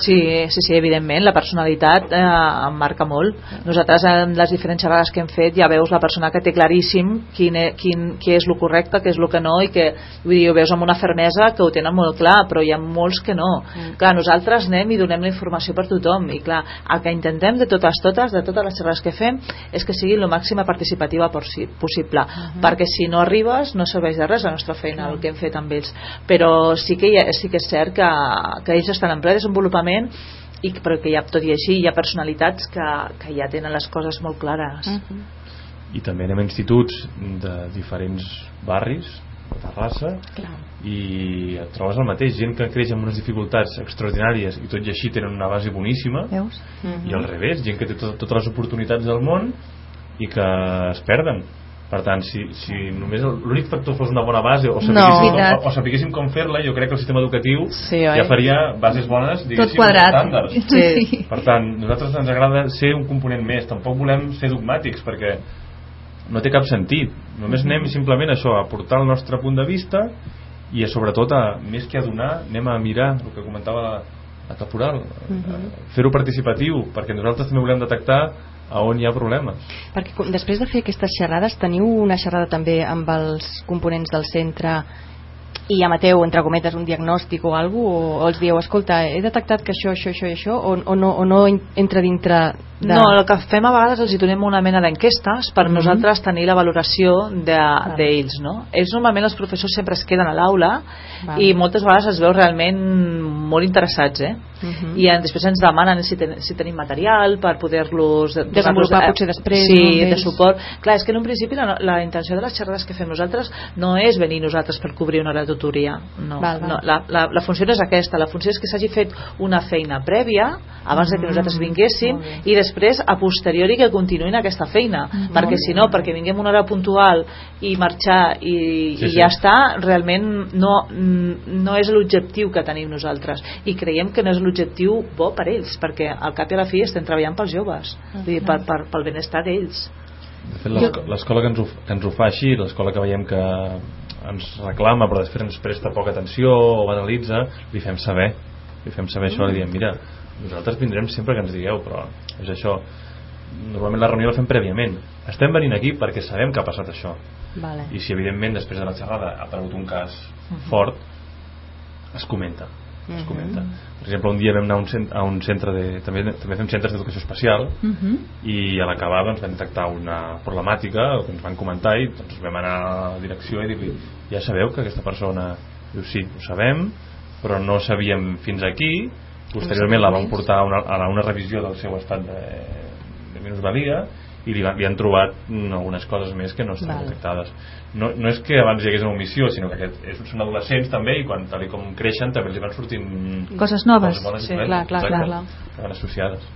Sí, sí, sí, evidentment, la personalitat eh, em marca molt. Nosaltres en les diferents xerrades que hem fet ja veus la persona que té claríssim quin, e, quin, què és el correcte, què és el que no i que vull dir, ho veus amb una fermesa que ho tenen molt clar, però hi ha molts que no. Mm. Clar, nosaltres anem i donem la informació per tothom i clar, el que intentem de totes totes, de totes les xerrades que fem és que sigui el màxima participativa possi possible, uh -huh. perquè si no arribes no serveix de res la nostra feina, el que hem fet amb ells. Però sí que, ha, sí que és cert que, que ells estan en ple desenvolupament i que- però que hi ha, tot i així hi ha personalitats que, que ja tenen les coses molt clares Mm. i també anem a instituts de diferents barris de Terrassa Clar. i et trobes el mateix gent que creix amb unes dificultats extraordinàries i tot i així tenen una base boníssima veus? i al revés, gent que té tot, totes les oportunitats del món i que es perden per tant, si, si només l'únic factor fos una bona base o No. sapiguéssim, Veritat. com, o, o sapiguéssim com fer-la jo crec que el sistema educatiu Sí, oi? ja faria bases bones tot diguéssim, quadrat estàndards sí. per tant, nosaltres ens agrada ser un component més, tampoc volem ser dogmàtics perquè no té cap sentit només anem simplement a això, a portar el nostre punt de vista i a, sobretot a, més que a donar, anem a mirar el que comentava la, la caporal eh, fer-ho participatiu perquè nosaltres també volem detectar a on hi ha problemes. Perquè després de fer aquestes xerrades teniu una xerrada també amb els components del centre i emeteu, entre cometes, un diagnòstic o alguna cosa, o els dieu, escolta, he detectat que això, això, això i això, o, o, no, o no en- entra dintre de... No, el que fem a vegades els hi donem una mena d'enquestes per Mhm. nosaltres tenir la valoració de- d'ells, no? Ells normalment els professors sempre es queden a l'aula i moltes vegades es veu realment molt interessats, eh? Mhm. I en, després ens demanen si, ten, si tenim material per poder-los Desenvolupar eh, potser després, sí, no, de suport clar, és que en un principi la, la intenció de les xerrades que fem nosaltres no és venir nosaltres per cobrir una hora de tutoria no, Val, val. no la, la, la funció no és aquesta la funció és que s'hagi fet una feina prèvia abans de que nosaltres vinguéssim i després a posteriori que continuïn aquesta feina. Perquè si no, perquè vinguem una hora puntual i marxar i, Sí, i sí. ja està, realment no, mm, no és l'objectiu que tenim nosaltres. I creiem que no és l'objectiu bo per ells, perquè al cap i a la fi estem treballant pels joves, vull dir, per, per, pel benestar d'ells. De fet, l'esco- l'escola que, ens ho, que ens ho fa així, l'escola que veiem que ens reclama però després ens presta poca atenció o banalitza, li fem saber. Li fem saber això, li diem, mira nosaltres vindrem sempre que ens digueu però és això, normalment la reunió la fem prèviament estem venint aquí perquè sabem que ha passat això Vale. i si evidentment després de la xerrada ha aparegut un cas fort es comenta es comenta. Per exemple, un dia vam anar a un, cent, a un centre de... També, també fem centres d'educació especial Mhm. i a l'acabar doncs, vam detectar una problemàtica que ens van comentar i doncs, vam anar a la direcció i dir-li ja sabeu que aquesta persona diu sí, ho sabem però no sabíem fins aquí posteriorment la vam portar a una, a una revisió del seu estat de, de minusvalia i li, va- li han trobat mm, algunes coses més que no estan Val. detectades. No, no és que abans hi hagués una omissió sinó que aquest, és, són adolescents també i quan tal i com creixen també els hi van sortint Coses noves. coses Sí, clar, clar, exacte, clar, que van associades.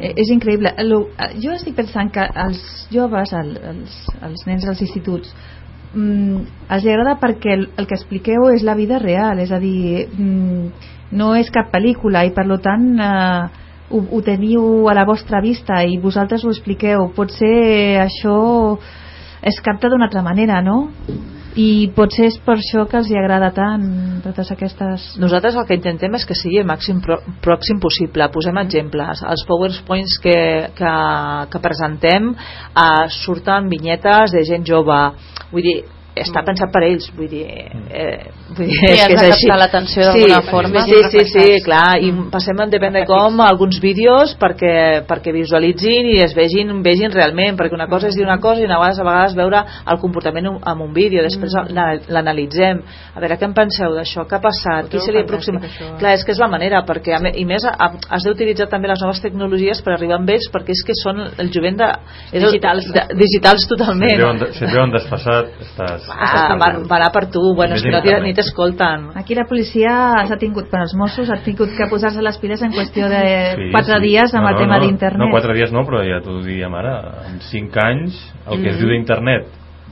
Eh, és increïble. Lo- eh, jo estic pensant que els joves el, els, els nens dels instituts mm, els agrada perquè el, el que expliqueu és la vida real, és a dir, mm, no és cap pel·lícula i per lo tant eh, ho, ho teniu a la vostra vista i vosaltres ho expliqueu. Potser això es capta d'una altra manera, no? I potser és per això que els hi agrada tant totes aquestes... Nosaltres el que intentem és que sigui el màxim prò pròxim possible. Posem exemples. Els PowerPoints que, que, que presentem eh, surten vinyetes de gent jove. Vull dir, està pensat per ells vull dir, eh, vull dir Sí, és que és de així. captar l'atenció d'alguna forma. sí, sí, sí, clar i passem en depèn de com alguns vídeos perquè, perquè visualitzin i es vegin, vegin realment perquè una cosa és dir una cosa i una vegada, a vegades veure el comportament en- un vídeo després la- l'analitzem. A veure què en penseu d'això, què ha passat? Qui se li aproxima, clar, és que és la manera perquè i més a, has d'utilitzar també les noves tecnologies per arribar amb ells perquè és que són el jovent de, Digitals. de, digitals Si et totalment veuen, si et veuen desfassat, estàs... Ah, va, va anar per tu, bueno, és que no ni t'escolten. Aquí la policia s'ha tingut, per als Mossos, ha tingut que posar-se les piles en qüestió de Sí, quatre sí. dies amb No, el no, tema no, d'internet. No, quatre dies no, però ja t'ho diem ara. En cinc anys, el que es Mhm. diu d'internet,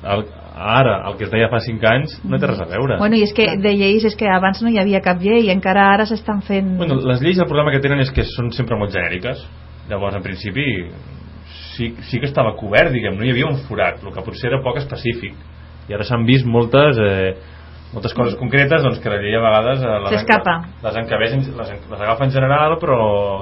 el, ara, el que es deia fa cinc anys, no té res a veure. Bueno, i és que de lleis és que abans no hi havia cap llei i encara ara s'estan fent... Bueno, les lleis el problema que tenen és que són sempre molt genèriques. Llavors, en principi, sí, sí que estava cobert, diguem, no hi havia un forat, el que potser era poc específic. I ara s'han vist moltes... Eh, moltes coses concretes doncs, que la llei a vegades eh, les, les, les, les agafa en general però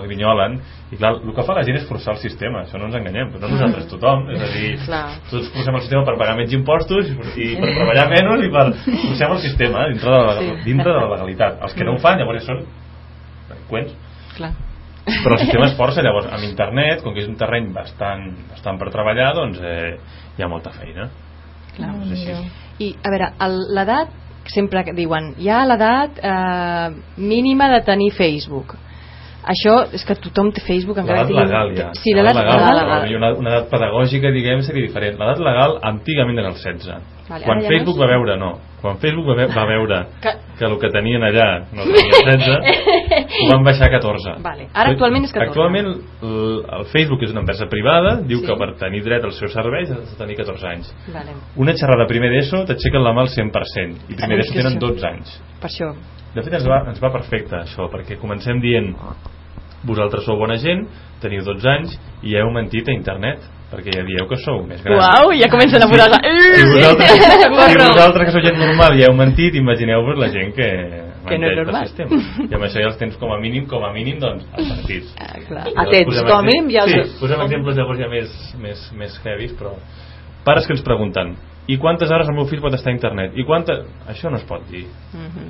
grinyolen i clar, el que fa la gent és forçar el sistema això no ens enganyem, però no nosaltres, tothom és a dir, Clar. tots forcem el sistema per pagar menys impostos i per, i per treballar menys i per forcem el sistema dintre de la, Sí. dintre de la legalitat els que no ho fan llavors són delinqüents Clar. però el sistema es força llavors amb internet, com que és un terreny bastant, bastant per treballar doncs eh, hi ha molta feina Clar. és així. I, a veure, l'edat, sempre que diuen, hi ha l'edat eh, mínima de tenir Facebook. Això és que tothom té Facebook encara que tingui- legal ja. Sí, l'edat legal, legal. però Una, una edat pedagògica, diguem, seria diferent. L'edat legal antigament era el 16. Vale, Quan Facebook no va veure, no. Quan Facebook va, ve va veure Que- que el que tenien allà no tenia 16, ho van baixar a 14. Vale. Ara actualment és 14. Actualment el, el Facebook és una empresa privada, diu Sí. que per tenir dret als seus serveis has de tenir 14 anys. Vale. Una xerrada primer d'ESO t'aixequen la mà al 100% i primer d'ESO tenen 12 anys. Per això. De fet, ens va, ens va perfecte això, perquè comencem dient vosaltres sou bona gent, teniu 12 anys i heu mentit a internet, perquè ja dieu que sou més grans. Uau, ja comencen a posar... Si vosaltres, si vosaltres que sou gent normal ja heu mentit, imagineu-vos la gent que Que no és normal. sistema. I amb això ja els tens com a mínim, com a mínim, doncs, advertits. Ah, clar. Atents, com a mínim ja els- Sí, posem exemples llavors ja més, més, més heavies, però pares que ens pregunten i quantes hores el meu fill pot estar a internet? I quantes... Això no es pot dir Mhm.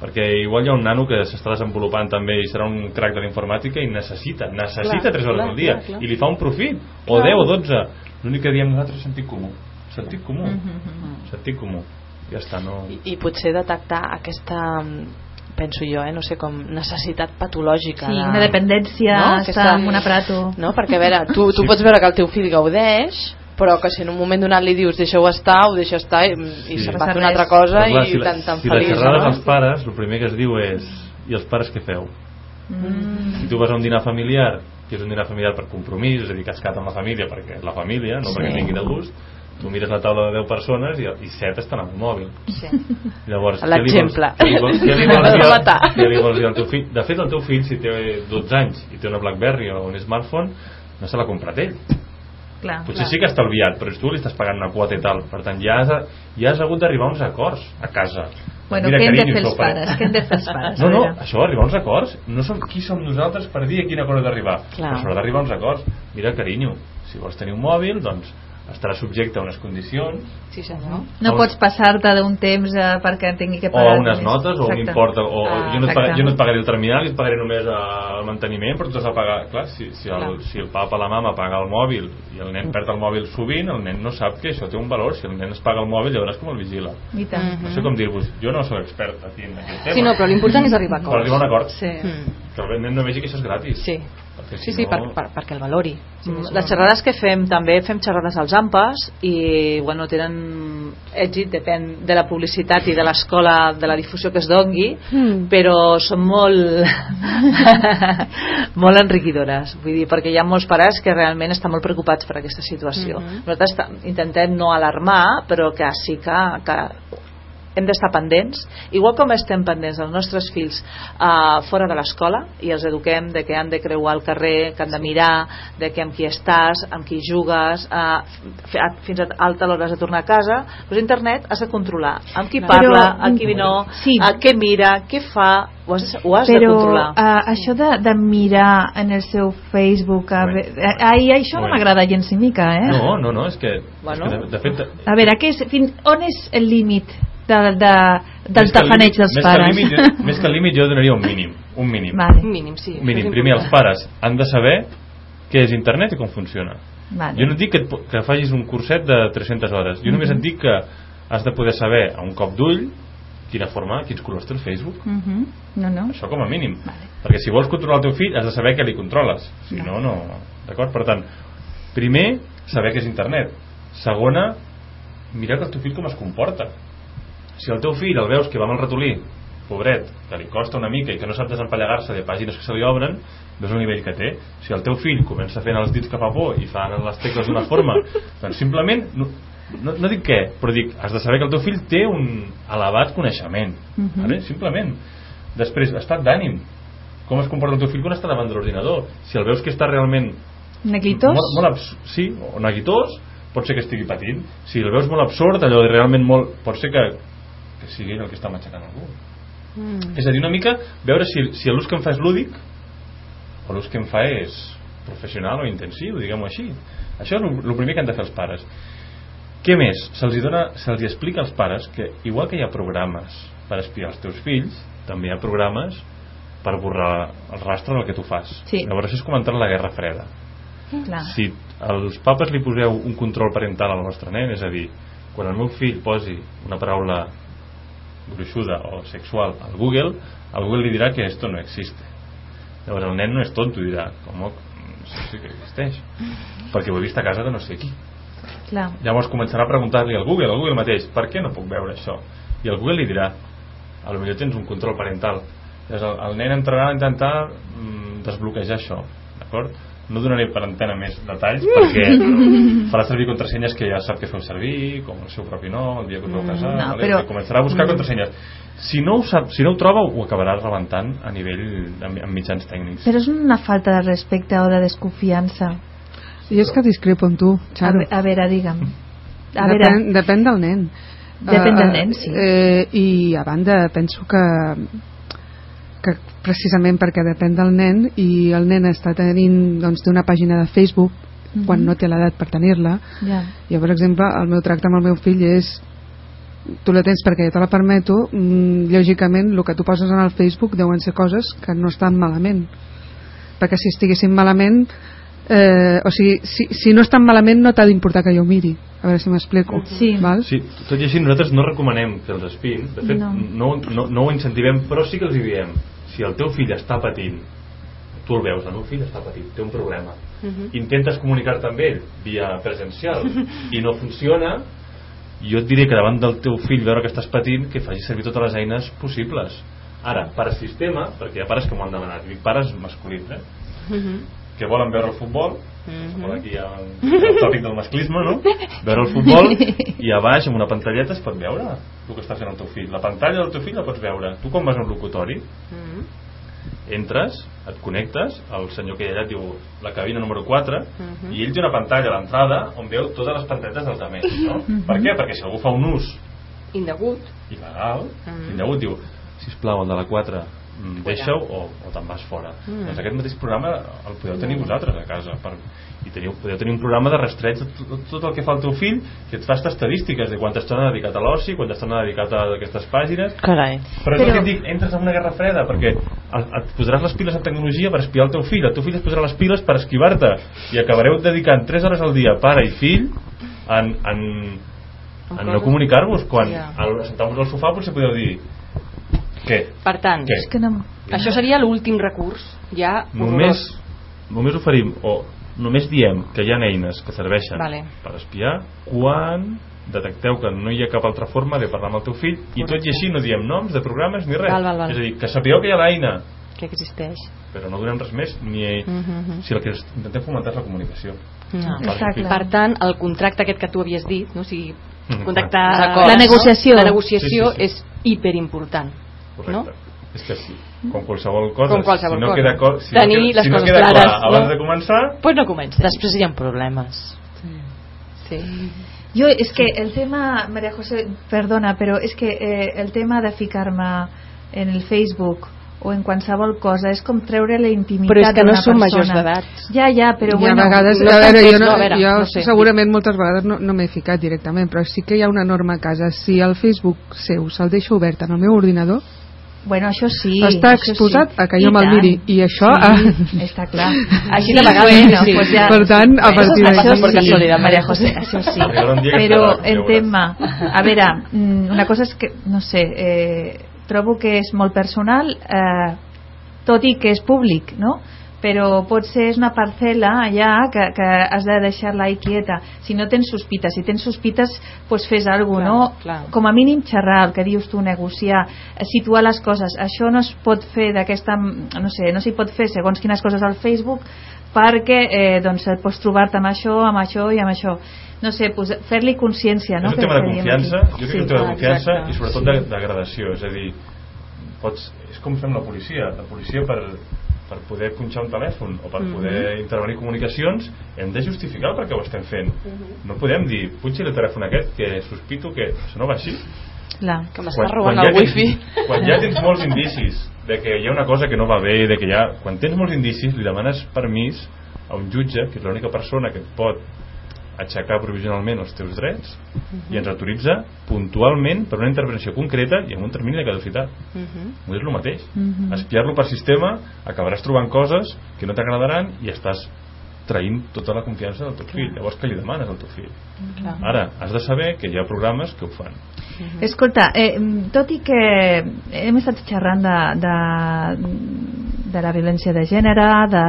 Perquè igual hi ha un nano que s'està desenvolupant també i serà un crac de la informàtica i necessita, necessita Clar, 3 hores clar, al dia clar, clar. i li fa un profit, o 10 o 12 l'únic que diem nosaltres és sentit comú sentit comú, Mhm. sentit comú ja està, no... I, i potser detectar aquesta penso jo, eh, no sé com necessitat patològica Sí, de... una dependència, No? Aquesta- amb un aparato. no? perquè a veure, tu, tu pots veure que el teu fill gaudeix però que si en un moment donat li dius deixeu estar, ho deixa estar i, i Sí. se'n va fer una altra cosa Però clar, i si la, tan, tan si la feliç xerrada no? dels pares el primer que es diu és i els pares què feu? Mm. si tu vas a un dinar familiar que és un dinar familiar per compromís és a dir, que has quedat amb la família perquè la família no perquè Sí. tingui de gust tu mires la taula de 10 persones i, i 7 estan amb el mòbil Sí. Llavors, L'exemple. què li vols, què li vols, què li vols, dir, què li vols dir al teu fill? De fet, el teu fill, si té 12 anys i té una Blackberry o un smartphone, no se l'ha comprat ell. Clar. Potser sí que ha estalviat, però tu li estàs pagant una quota i tal. Per tant, ja has, ja has hagut d'arribar a uns acords a casa. Bueno, Mira, què hem de carinyo, fer els pares? Què hem de fer els pares? No, no, això, arribar a uns acords. No som, qui som nosaltres per dir a quin acord d'arribar? Clar. Però s'haurà d'arribar a uns acords. Mira, carinyo, si vols tenir un mòbil, doncs estarà subjecte a unes condicions Sí, senyor. No pots passar-te d'un temps eh, perquè tingui que o pagar. a unes diners. notes o un import o, o Ah, jo, no et pagaré, jo no et pagaré el terminal i et pagaré només eh, el manteniment però tu has de pagar clar, si, si, el, Clar. si el papa o la mama paga el mòbil i el nen perd el mòbil sovint el nen no sap que això té un valor si el nen es paga el mòbil ja veuràs com el vigila I tant. no sé com dir-vos, jo no sóc expert aquí en aquest tema Sí, no, però l'important és arribar a per acords. arribar a un acord Sí. Mm. que el nen no vegi que això és gratis Sí. Perquè Sí, si sí, no... per, per, perquè el valori. Mm, Les xerrades que fem també fem xerrades als AMPAs i bueno, tenen èxit, depèn de la publicitat i de l'escola, de la difusió que es dongui, Mm. però són molt molt enriquidores vull dir, perquè hi ha molts pares que realment estan molt preocupats per aquesta situació Mhm. nosaltres ta- intentem no alarmar però que sí que, que hem d'estar pendents igual com estem pendents dels nostres fills uh, fora de l'escola i els eduquem de que han de creuar el carrer que han de mirar, de que amb qui estàs amb qui jugues uh, fins a alta l'hora has de tornar a casa doncs internet has de controlar amb qui Però, parla, amb qui no sí. a què mira, què fa ho has, de- ho has de però controlar uh, això de, de mirar en el seu Facebook a Bueno. ve- eh, ai, això no m'agrada gens ni mica eh? no, no, no, és que, Bueno. és que de, de fet a veure, què és, fin, on és el límit de, de, dels tafaneig dels més pares? Que límit, jo- més que el límit jo donaria un mínim un mínim, vale, Un mínim, sí. un mínim. primer els pares han de saber què és internet i com funciona vale. Jo no et dic que, et que facis un curset de 300 hores. Jo només et dic que has de poder saber a un cop d'ull quina forma, quins colors té el Facebook. Mhm. no, no Això com a mínim. Vale. Perquè si vols controlar el teu fill has de saber què li controles. Si no, no. D'acord? Per tant, primer, saber què és internet. Segona, mirar que el teu fill com es comporta. Si el teu fill el veus que va amb el ratolí, pobret, que li costa una mica i que no sap desempallegar-se de pàgines que se li obren, veus el nivell que té. Si el teu fill comença fent els dits que fa por i fa les tecles d'una forma, doncs simplement, no, no, no dic què, però dic, has de saber que el teu fill té un elevat coneixement. Mhm. vale? Simplement. Després, estat d'ànim. Com es comporta el teu fill quan està davant de l'ordinador? Si el veus que està realment neguitós? molt, molt abs sí, o neguitós, pot ser que estigui patint. Si el veus molt absurd, allò de realment molt... Pot ser que, que sigui el que està matxacant algú. Mm. És a dir, una mica veure si, si l'ús que em fa és lúdic o l'ús que em fa és professional o intensiu, diguem-ho així. Això és el primer que han de fer els pares. Què més? Se'ls se'ls explica als pares que igual que hi ha programes per espiar els teus fills, també hi ha programes per borrar el rastre del que tu fas. Sí. Llavors és com entrar en la Guerra Freda. Clar. Si als papes li poseu un control parental al vostre nen, és a dir, quan el meu fill posi una paraula gruixuda o sexual al Google, el Google li dirà que esto no existe. Llavors el nen no és tonto i dirà, com sí, sí que existeix perquè ho he vist a casa de no sé qui Clar. llavors començarà a preguntar-li al Google al Google mateix, per què no puc veure això i el Google li dirà a lo millor tens un control parental llavors el, el nen entrarà a intentar mm, desbloquejar això d'acord? No donaré per antena més detalls perquè farà servir contrasenyes que ja sap que feu servir com el seu propi nom, el dia que us vau casar no, vale? però- I començarà a buscar contrasenyes si no, ho sap, si no ho troba ho acabarà rebentant a nivell amb, mitjans tècnics Però és una falta de respecte o de desconfiança. I és que discrepo amb tu, A, Xaro. ve- a veure, digue'm. A veure, Depèn, depèn del nen. Depèn del eh, nen, sí. Eh, I a banda, penso que que precisament perquè depèn del nen i el nen està tenint doncs, d'una pàgina de Facebook quan no té l'edat per tenir-la ja. jo per exemple el meu tracte amb el meu fill és tu la tens perquè jo te la permeto mm, lògicament el que tu poses en el Facebook deuen ser coses que no estan malament perquè si estiguessin malament eh, o sigui, si, si no estan malament no t'ha d'importar que jo ho miri a veure si m'explico Sí. val? Sí, tot i així nosaltres no recomanem que els espiïn de fet No. no. No, no, no ho incentivem però sí que els hi diem si el teu fill està patint tu el veus, el meu fill està patint, té un problema. Intentes comunicar-te amb ell via presencial i no funciona jo et diré que davant del teu fill veure que estàs patint que faci servir totes les eines possibles. Ara, per sistema, perquè hi ha pares que m'ho han demanat i dic pares masculins eh? que volen veure el futbol mm aquí hi ha el tòpic del masclisme no? veure el futbol i a baix amb una pantalleta es pot veure el que està fent el teu fill la pantalla del teu fill la pots veure tu quan vas a un locutori entres, et connectes el senyor que hi ha allà et diu la cabina número 4 i ell té una pantalla a l'entrada on veu totes les pantalletes dels altres no? per què? perquè si algú fa un ús Indegut. il·legal Mhm. i llavors diu sisplau el de la 4 mm, deixa-ho o, o te'n vas fora. Mm. doncs aquest mateix programa el podeu tenir vosaltres a casa per, i teniu, podeu tenir un programa de rastreig de tot, tot el que fa el teu fill que et fa estar estadístiques de quanta estona dedicat a l'oci quanta estona dedicat a aquestes pàgines. Carai. però, Però- et dic, entres en una guerra freda perquè et posaràs les piles en tecnologia per espiar el teu fill. El teu fill es posarà les piles per esquivar-te. I acabareu dedicant 3 hores al dia pare i fill en, en, en no comunicar-vos. Quan Ja. al sentar-vos al sofà potser podeu dir Què? Per tant, Què? És que no... això seria l'últim recurs. Ja Només, horrorós. només oferim, o només diem que hi ha eines que serveixen Vale. per espiar quan detecteu que no hi ha cap altra forma de parlar amb el teu fill i tot i així no diem noms de programes ni res. Val, val, val. És a dir, que sapigueu que hi ha l'eina, que existeix. però no donem res més ni... Mm -hmm. Si el que intentem fomentar és la comunicació. no. Clar. Per tant, el contracte aquest que tu havies dit, no? o sigui, Mhm, contactar... La negociació. La negociació Sí, sí, sí. és hiperimportant. Correcte. No? És que sí, com qualsevol cosa, Com qualsevol si no cosa. queda, co si Tenir no queda, les si no queda clares, clar abans no? de començar, Pues no comences. Després hi ha problemes. Sí. Jo, és que el tema, Maria José, perdona, però és que eh, el tema de ficar-me en el Facebook o en qualsevol cosa és com treure la intimitat Però és que no d'una som persona. majors d'edat. Ja, ja, però I a bueno... vegades, no a veure, jo, no, no, a veure, jo no sé. segurament moltes vegades no, no m'he ficat directament, però sí que hi ha una norma a casa. Si el Facebook seu se'l deixa obert en el meu ordinador, Bueno, això sí. està això exposat sí. a que jo I me'l miri. I això... Sí, està clar. Així de vegades, bueno, sí. pues ja, Per tant, a Això partir d'aquí- això Per sí, casualitat, Maria José, això sí. Però veuràs. entén-me, a veure, mm, una cosa és que, no sé, eh, trobo que és molt personal, eh, tot i que és públic, no? Però potser és una parcel·la allà que, que has de deixar-la ahí quieta si no tens sospites, si tens sospites pues fes alguna Clar, no? clar. com a mínim xerrar, el que dius tu, negociar situar les coses, això no es pot fer d'aquesta, no sé, no s'hi pot fer segons quines coses al Facebook perquè eh, doncs et pots trobar-te amb això, amb això i amb això no sé, pues, fer-li consciència no? és un tema de confiança, jo crec que és un tema de confiança exacte. i sobretot de, de gradació, és a dir, pots, és com fem la policia, la policia per, per poder punxar un telèfon o per Mhm. poder intervenir comunicacions hem de justificar el per què ho estem fent Mhm. no podem dir, punxi el telèfon aquest que sospito que això no va així Clar. Que m'està robant el wifi. tens, quan ja tens molts indicis de que hi ha una cosa que no va bé de que ja, quan tens molts indicis li demanes permís a un jutge que és l'única persona que et pot aixecar provisionalment els teus drets i ens autoritza puntualment per una intervenció concreta i amb un termini de caducitat. Mhm. no és el mateix. Mhm. espiar-lo per sistema acabaràs trobant coses que no t'agradaran i estàs traint tota la confiança del teu fill. Llavors què li demanes al teu fill? Clar. ara has de saber que hi ha programes que ho fan. Escolta, eh, tot i que hem estat xerrant de, de, de la violència de gènere, de,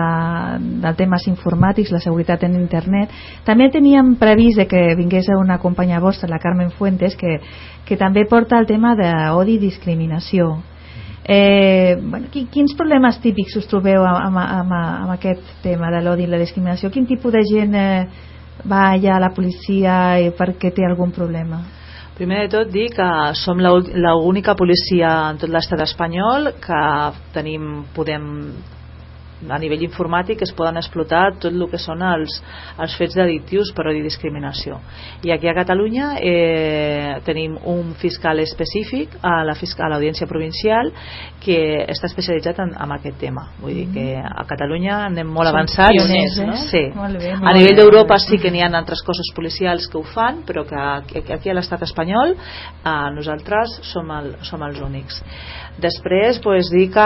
de temes informàtics, la seguretat en internet, també teníem previst que vingués una companya vostra, la Carmen Fuentes, que, que també porta el tema d'odi i discriminació. Eh, bueno, qui- quins problemes típics us trobeu amb, amb, amb, aquest tema de l'odi i la discriminació? Quin tipus de gent eh, va allà a la policia perquè té algun problema? Primer de tot dir que som la ul- la única policia en tot l'estat espanyol que tenim, podem a nivell informàtic es poden explotar tot el que són els, els fets delictius per odi i discriminació i aquí a Catalunya eh, tenim un fiscal específic a la fiscal- a l'audiència provincial que està especialitzat en, en aquest tema vull dir que a Catalunya anem molt avançats pioners, eh? sí. Molt bé, a molt nivell bé. d'Europa sí que n'hi ha altres cossos policials que ho fan però que aquí, aquí a l'estat espanyol eh, nosaltres som, el, som els únics després pues, dir que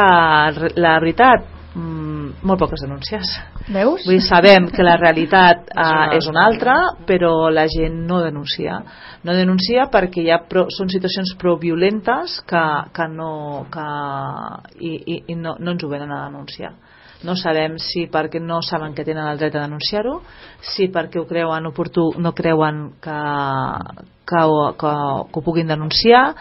la veritat mm, molt poques denúncies Veus? Vull dir, sabem que la realitat una uh, és una altra, però la gent no denuncia. No denuncia perquè hi ha pro, són situacions prou violentes que, que no, que, i, i, i no, no ens ho venen a denunciar. No sabem si perquè no saben que tenen el dret a denunciar-ho, si perquè ho creuen oportú, no creuen que, que, que, que ho puguin denunciar,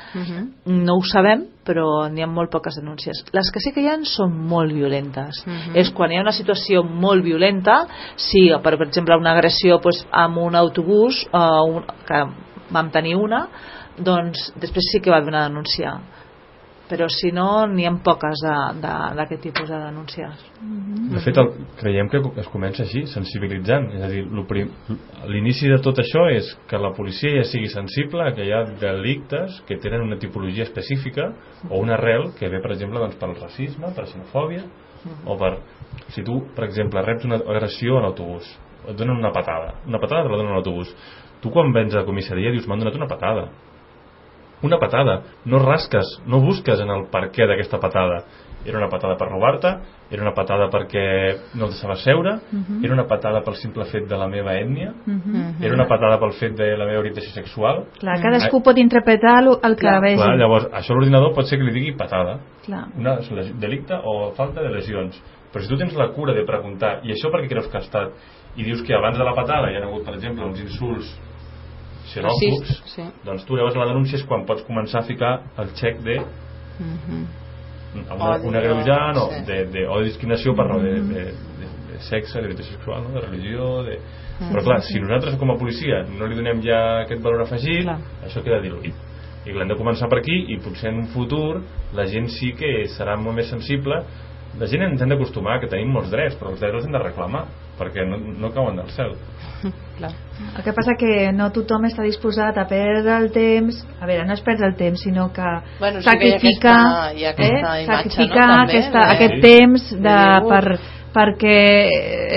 no ho sabem, però n'hi ha molt poques denúncies. Les que sí que hi ha són molt violentes. Mhm. És quan hi ha una situació molt violenta, si, per, per exemple, una agressió doncs, amb un autobús, eh, un, que vam tenir una, doncs després sí que va haver una denúncia. Però si no, n'hi ha poques d'aquest tipus de denúncies. De fet, el, creiem que es comença així, sensibilitzant. És a dir, lo prim- l'inici de tot això és que la policia ja sigui sensible a que hi ha delictes que tenen una tipologia específica o una arrel que ve, per exemple, doncs, pel racisme, per xenofòbia, o per... Si tu, per exemple, reps una agressió a l'autobús, et donen una patada, una patada te la donen a l'autobús. Tu quan vens a la comissaria dius, m'han donat una patada. Una patada. No rasques, no busques en el per què d'aquesta patada. era una patada per robar-te, era una patada perquè no et deixava seure, Mhm. era una patada pel simple fet de la meva ètnia, Mhm. era una patada pel fet de la meva orientació sexual. Clar, cadascú pot interpretar el que vegi. Clar, llavors, això l'ordinador pot ser que li digui patada, Clar. una delicte o falta de lesions. Però si tu tens la cura de preguntar, i això perquè creus que ha estat, i dius que abans de la patada hi ha hagut, per exemple, uns insults xenòfobs, sí. doncs tu llavors la denúncia és quan pots començar a ficar el xec de Mhm. amb una, una greujant o sí. de, de, o de discriminació per raó de, de, de, de sexe, d'orientació sexual, no? de religió de... però clar, si nosaltres com a policia no li donem ja aquest valor afegit Clar. això queda diluït i l'hem de començar per aquí i potser en un futur la gent sí que serà molt més sensible la gent ens hem d'acostumar que tenim molts drets però els drets els hem de reclamar perquè no, no cauen del cel Clar. El que passa que no tothom està disposat a perdre el temps, a veure, no és perdre el temps, sinó que Bueno, sí que hi ha sacrificar, aquesta- hi ha aquesta eh, imatge, no, també, aquesta, de- aquest temps de, per, perquè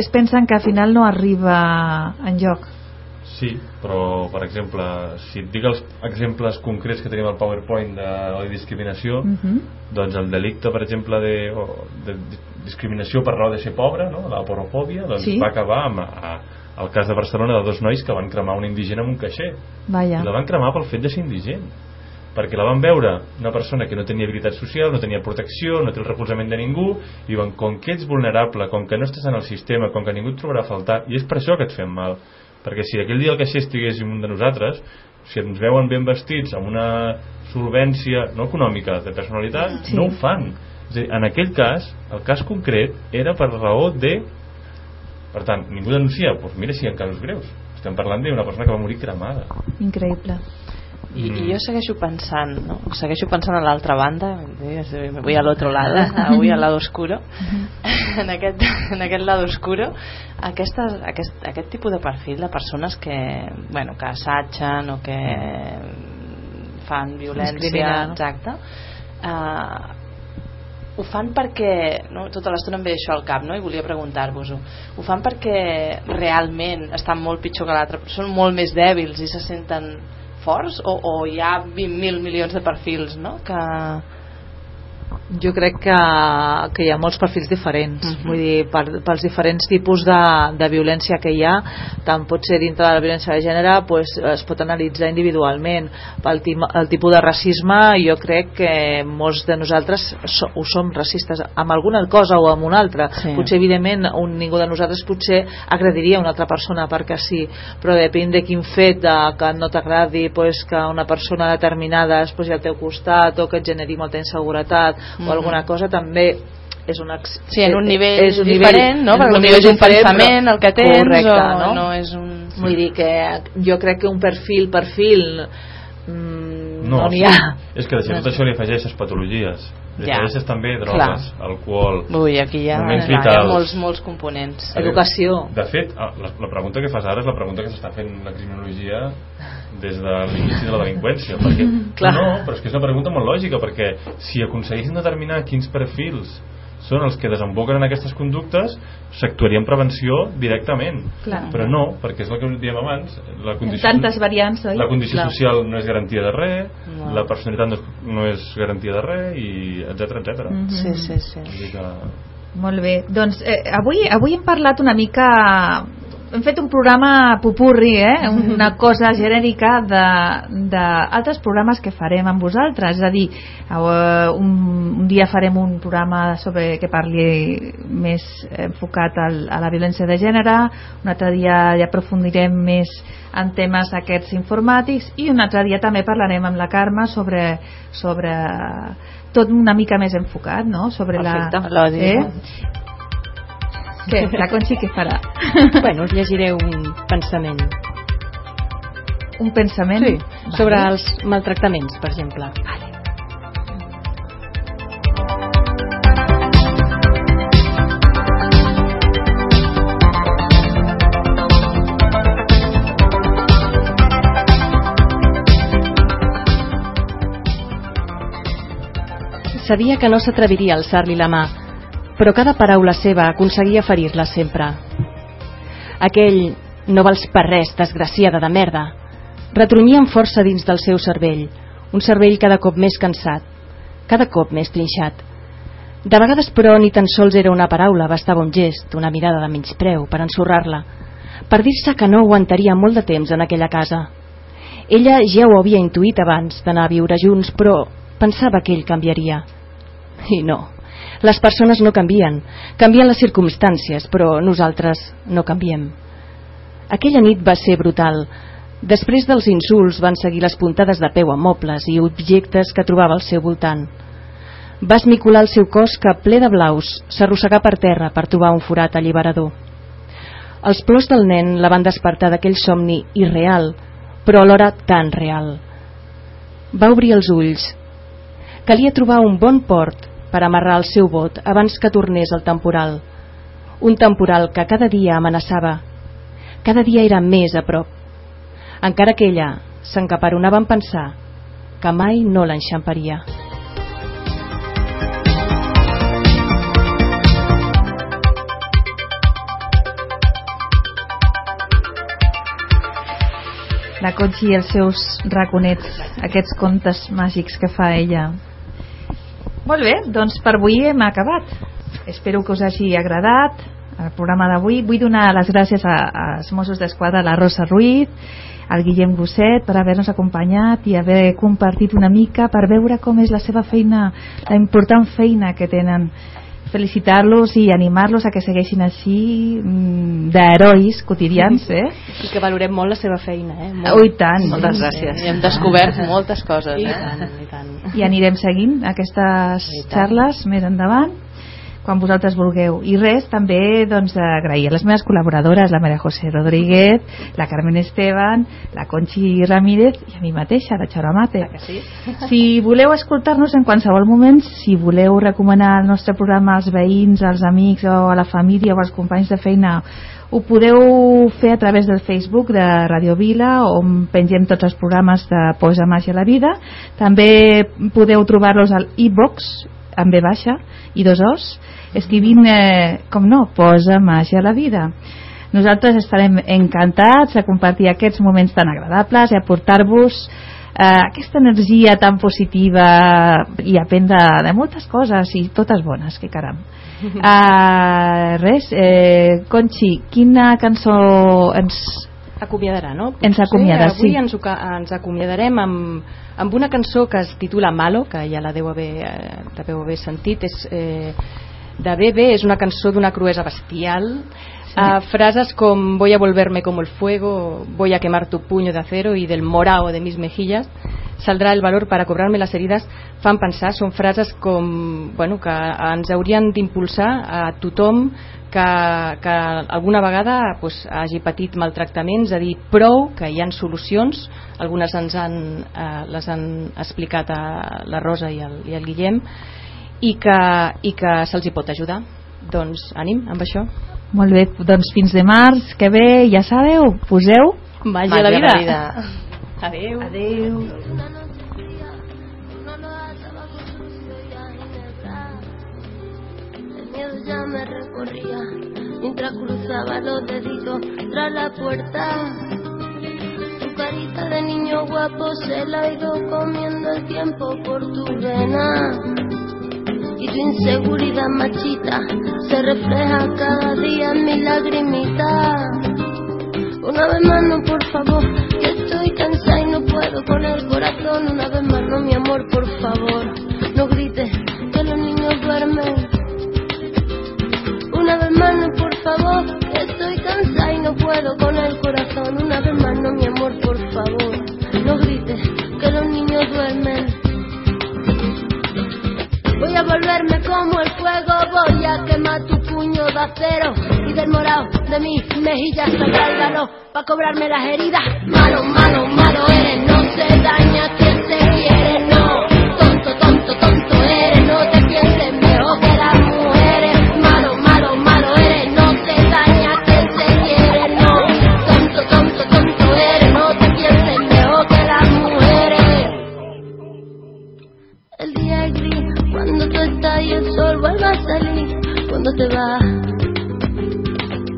es pensen que al final no arriba en joc. Sí, però per exemple, si et dic els exemples concrets que tenim al PowerPoint de la discriminació, Mhm. doncs el delicte, per exemple, de, de discriminació per raó de ser pobre, no? la porofòbia, doncs Sí. va acabar amb a, el cas de Barcelona de dos nois que van cremar una indígena en un caixer. Vaja. I la van cremar pel fet de ser indigent perquè la van veure una persona que no tenia habilitat social, no tenia protecció, no té el recolzament de ningú, i diuen, com que ets vulnerable, com que no estàs en el sistema, com que ningú et trobarà a faltar, i és per això que et fem mal. Perquè si aquell dia el caixer estigués un de nosaltres, si ens veuen ben vestits amb una solvència no econòmica, de personalitat, Sí. no ho fan. És a dir, en aquell cas, el cas concret era per raó de... Per tant, ningú denuncia, doncs mira si hi ha casos greus. Estem parlant d'una persona que va morir cremada. Increïble. I, Mm. I jo segueixo pensant, no? Segueixo pensant a l'altra banda, me voy al otro lado, avui al lado oscuro. en, aquest, en aquest lado oscuro, aquestes, aquest, aquest tipus de perfil de persones que, bueno, que assetgen o que fan violència, no? exacte, eh, ho fan perquè no, tota l'estona em ve això al cap no? i volia preguntar-vos-ho ho fan perquè realment estan molt pitjor que l'altre són molt més dèbils i se senten forts o, o hi ha 20.000 milions de perfils no? que jo crec que, que hi ha molts perfils diferents Mhm. vull dir, per, pels diferents tipus de, de violència que hi ha tant pot ser dintre de la violència de gènere pues, es pot analitzar individualment pel tim, el tipus de racisme jo crec que molts de nosaltres so, ho som racistes amb alguna cosa o amb una altra Sí. potser evidentment un, ningú de nosaltres potser agrediria una altra persona perquè sí però depèn de quin fet de, que no t'agradi pues, que una persona determinada es posi al teu costat o que et generi molta inseguretat Mhm. o alguna cosa també és un sí, en un nivell és un diferent no? perquè un potser és un pensament però- el que tens correcte, o no? no és un vull dir que jo crec que un perfil perfil mm, no n'hi ha És que a tot això li afegeixes patologies. Li Ja. afegeixes també drogues, alcohol... Ui, aquí hi ha, Moments clar, hi ha molts, molts components veure, Educació. De fet, ah, la, la pregunta que fas ara és la pregunta que s'està fent la criminologia des de l'inici de la delinqüència. Perquè, Clar. No, però és que és una pregunta molt lògica, perquè si aconseguissin determinar quins perfils són els que desemboquen en aquestes conductes, s'actuaria en prevenció directament. Clar. Però no, perquè és el que dèiem abans, la condició, tantes variants, oi? la condició Clar. social no és garantia de res, No. la personalitat no és, no és garantia de res, i etc etc. Mhm. sí, sí, sí dir que... Molt bé. Doncs eh, avui, avui hem parlat una mica... Hem fet un programa pupurri, eh? una cosa genèrica d'altres programes que farem amb vosaltres. És a dir, eh, un, un dia farem un programa sobre que parli més enfocat al, a la violència de gènere, un altre dia ja aprofundirem més en temes aquests informàtics i un altre dia també parlarem amb la Carme sobre, sobre tot una mica més enfocat, no? Sobre Perfecte. la... Eh? Què? La Conxi què farà? Bueno, us llegiré un pensament. Un pensament? Sí, sobre Vale. els maltractaments, per exemple. Sabia que no s'atreviria a alçar-li la mà, però cada paraula seva aconseguia ferir-la sempre. Aquell no vals per res, desgraciada de merda, retrunyia amb força dins del seu cervell, un cervell cada cop més cansat, cada cop més trinxat. De vegades, però, ni tan sols era una paraula, bastava un gest, una mirada de menyspreu per ensorrar-la, per dir-se que no aguantaria molt de temps en aquella casa. Ella ja ho havia intuït abans d'anar a viure junts, però pensava que ell canviaria. I no. Les persones no canvien, canvien les circumstàncies, però nosaltres no canviem. Aquella nit va ser brutal. Després dels insults van seguir les puntades de peu a mobles i objectes que trobava al seu voltant. Va esmicular el seu cos que, ple de blaus, s'arrossegà per terra per trobar un forat alliberador. Els plors del nen la van despertar d'aquell somni irreal, però alhora tan real. Va obrir els ulls. Calia trobar un bon port per amarrar el seu bot abans que tornés el temporal. Un temporal que cada dia amenaçava. Cada dia era més a prop. Encara que ella s'encaperonava en pensar que mai no l'enxamparia. La Conchi i els seus raconets, aquests contes màgics que fa ella. Molt bé, doncs per avui hem acabat. Espero que us hagi agradat el programa d'avui. Vull donar les gràcies a, als Mossos d'Esquadra, la Rosa Ruiz, al Guillem Gosset per haver-nos acompanyat i haver compartit una mica per veure com és la seva feina, la important feina que tenen felicitar-los i animar-los a que segueixin així mm, d'herois quotidians eh? I que valorem molt la seva feina. Eh? Molt. Oh, i tant. Moltes gràcies. I hem descobert moltes coses. I Eh? tant, i tant. I anirem seguint aquestes xarles més endavant quan vosaltres vulgueu. I res, també doncs, agrair a les meves col·laboradores, la Maria José Rodríguez, la Carmen Esteban, la Conchi Ramírez i a mi mateixa, la Xara Mate. Sí? Si voleu escoltar-nos en qualsevol moment, si voleu recomanar el nostre programa als veïns, als amics o a la família o als companys de feina, ho podeu fer a través del Facebook de Radio Vila, on pengem tots els programes de Posa Màgia a la Vida. També podeu trobar-los al e-box, amb B baixa i dos os, escrivint, eh, com no, Posa Màgia a la Vida. Nosaltres estarem encantats de compartir aquests moments tan agradables i aportar-vos eh, aquesta energia tan positiva i aprendre de moltes coses i totes bones, que caram. Uh, res, eh, Conchi, quina cançó ens... Acomiadarà, no? Ens acomiada, avui sí. ens, ens acomiadarem amb, amb una cançó que es titula Malo, que ja la deu haver, eh, la deu haver sentit, és eh, de Bebe, és una cançó d'una cruesa bestial, Uh, frases com voy a volverme como el fuego, voy a quemar tu puño de acero y del morao de mis mejillas saldrà el valor para cobrarme las heridas fan pensar, són frases com, bueno, que ens haurien d'impulsar a tothom que, que alguna vegada pues, hagi patit maltractaments a dir prou, que hi han solucions. Algunes ens han, eh, les han explicat a la Rosa i el, i el Guillem i que, i que se'ls hi pot ajudar. Doncs ànim amb això. Molt bé, doncs fins de març, que bé, ja sabeu, poseu... Màgia, la vida, vida. adeu Adeu. El ya me recorría mientras cruzaba los deditos tras la puerta. Tu carita de niño guapo se la ha ido comiendo el tiempo por tu vena. Y tu inseguridad machita se refleja cada día en mi lagrimita. Una vez más no, por favor, que estoy cansada y no puedo con el corazón. Una vez más no, mi amor, por favor, no grites que los niños duermen. Una vez más no, por favor, estoy cansada y no puedo con el corazón. Una vez más no, mi amor, por favor, no grites que los niños duermen. Voy a volverme como el fuego, voy a quemar tu puño de acero y del morado de mis mejillas saldrá el para cobrarme las heridas. Malo, malo, malo eres, no se daña quien se quiere,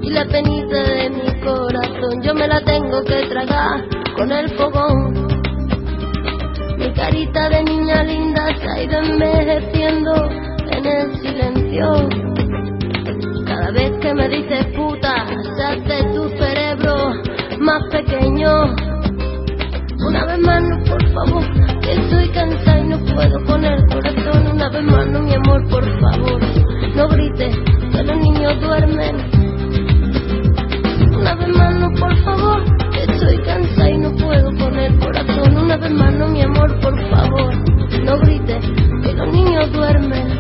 Y la penita de mi corazón yo me la tengo que tragar con el fogón. Mi carita de niña linda se ha ido envejeciendo en el en silencio. Cada vez que me dices puta, se hace tu cerebro más pequeño. Una vez más, no, por favor, que estoy cansada y no puedo poner corazón. Una vez más, no, mi amor, por favor, no grites, que los niños duermen. Una vez más, no, por favor, que estoy cansada y no puedo poner corazón. Una vez más, no, mi amor, por favor, no grites, que los niños duermen.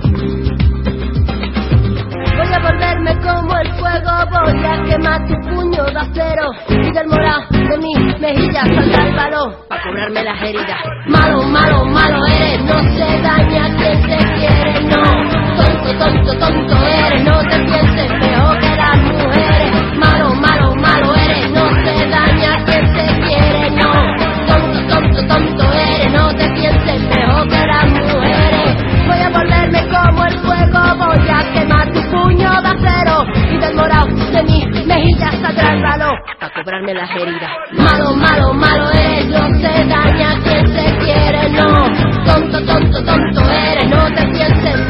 Voy a volverme como el fuego, voy a quemar tu puño de acero y del morado de mi mejilla saldrá el balón para cobrarme las heridas. Malo, malo, malo eres, no se daña quien te quiere. Tonto, tonto, eres, no te pienses mejor que las mujeres. Malo, malo, malo eres, no se daña quien te quiere, no. Tonto, tonto, tonto eres, no te pienses mejor que las mujeres. Voy a volverme como el fuego, voy a quemar tu puño de acero y del morado de mi mejilla saldrá el balón para cobrarme las heridas. Malo, malo, malo eres, no se daña quien se quiere, no. Tonto, tonto, tonto eres, no te pienses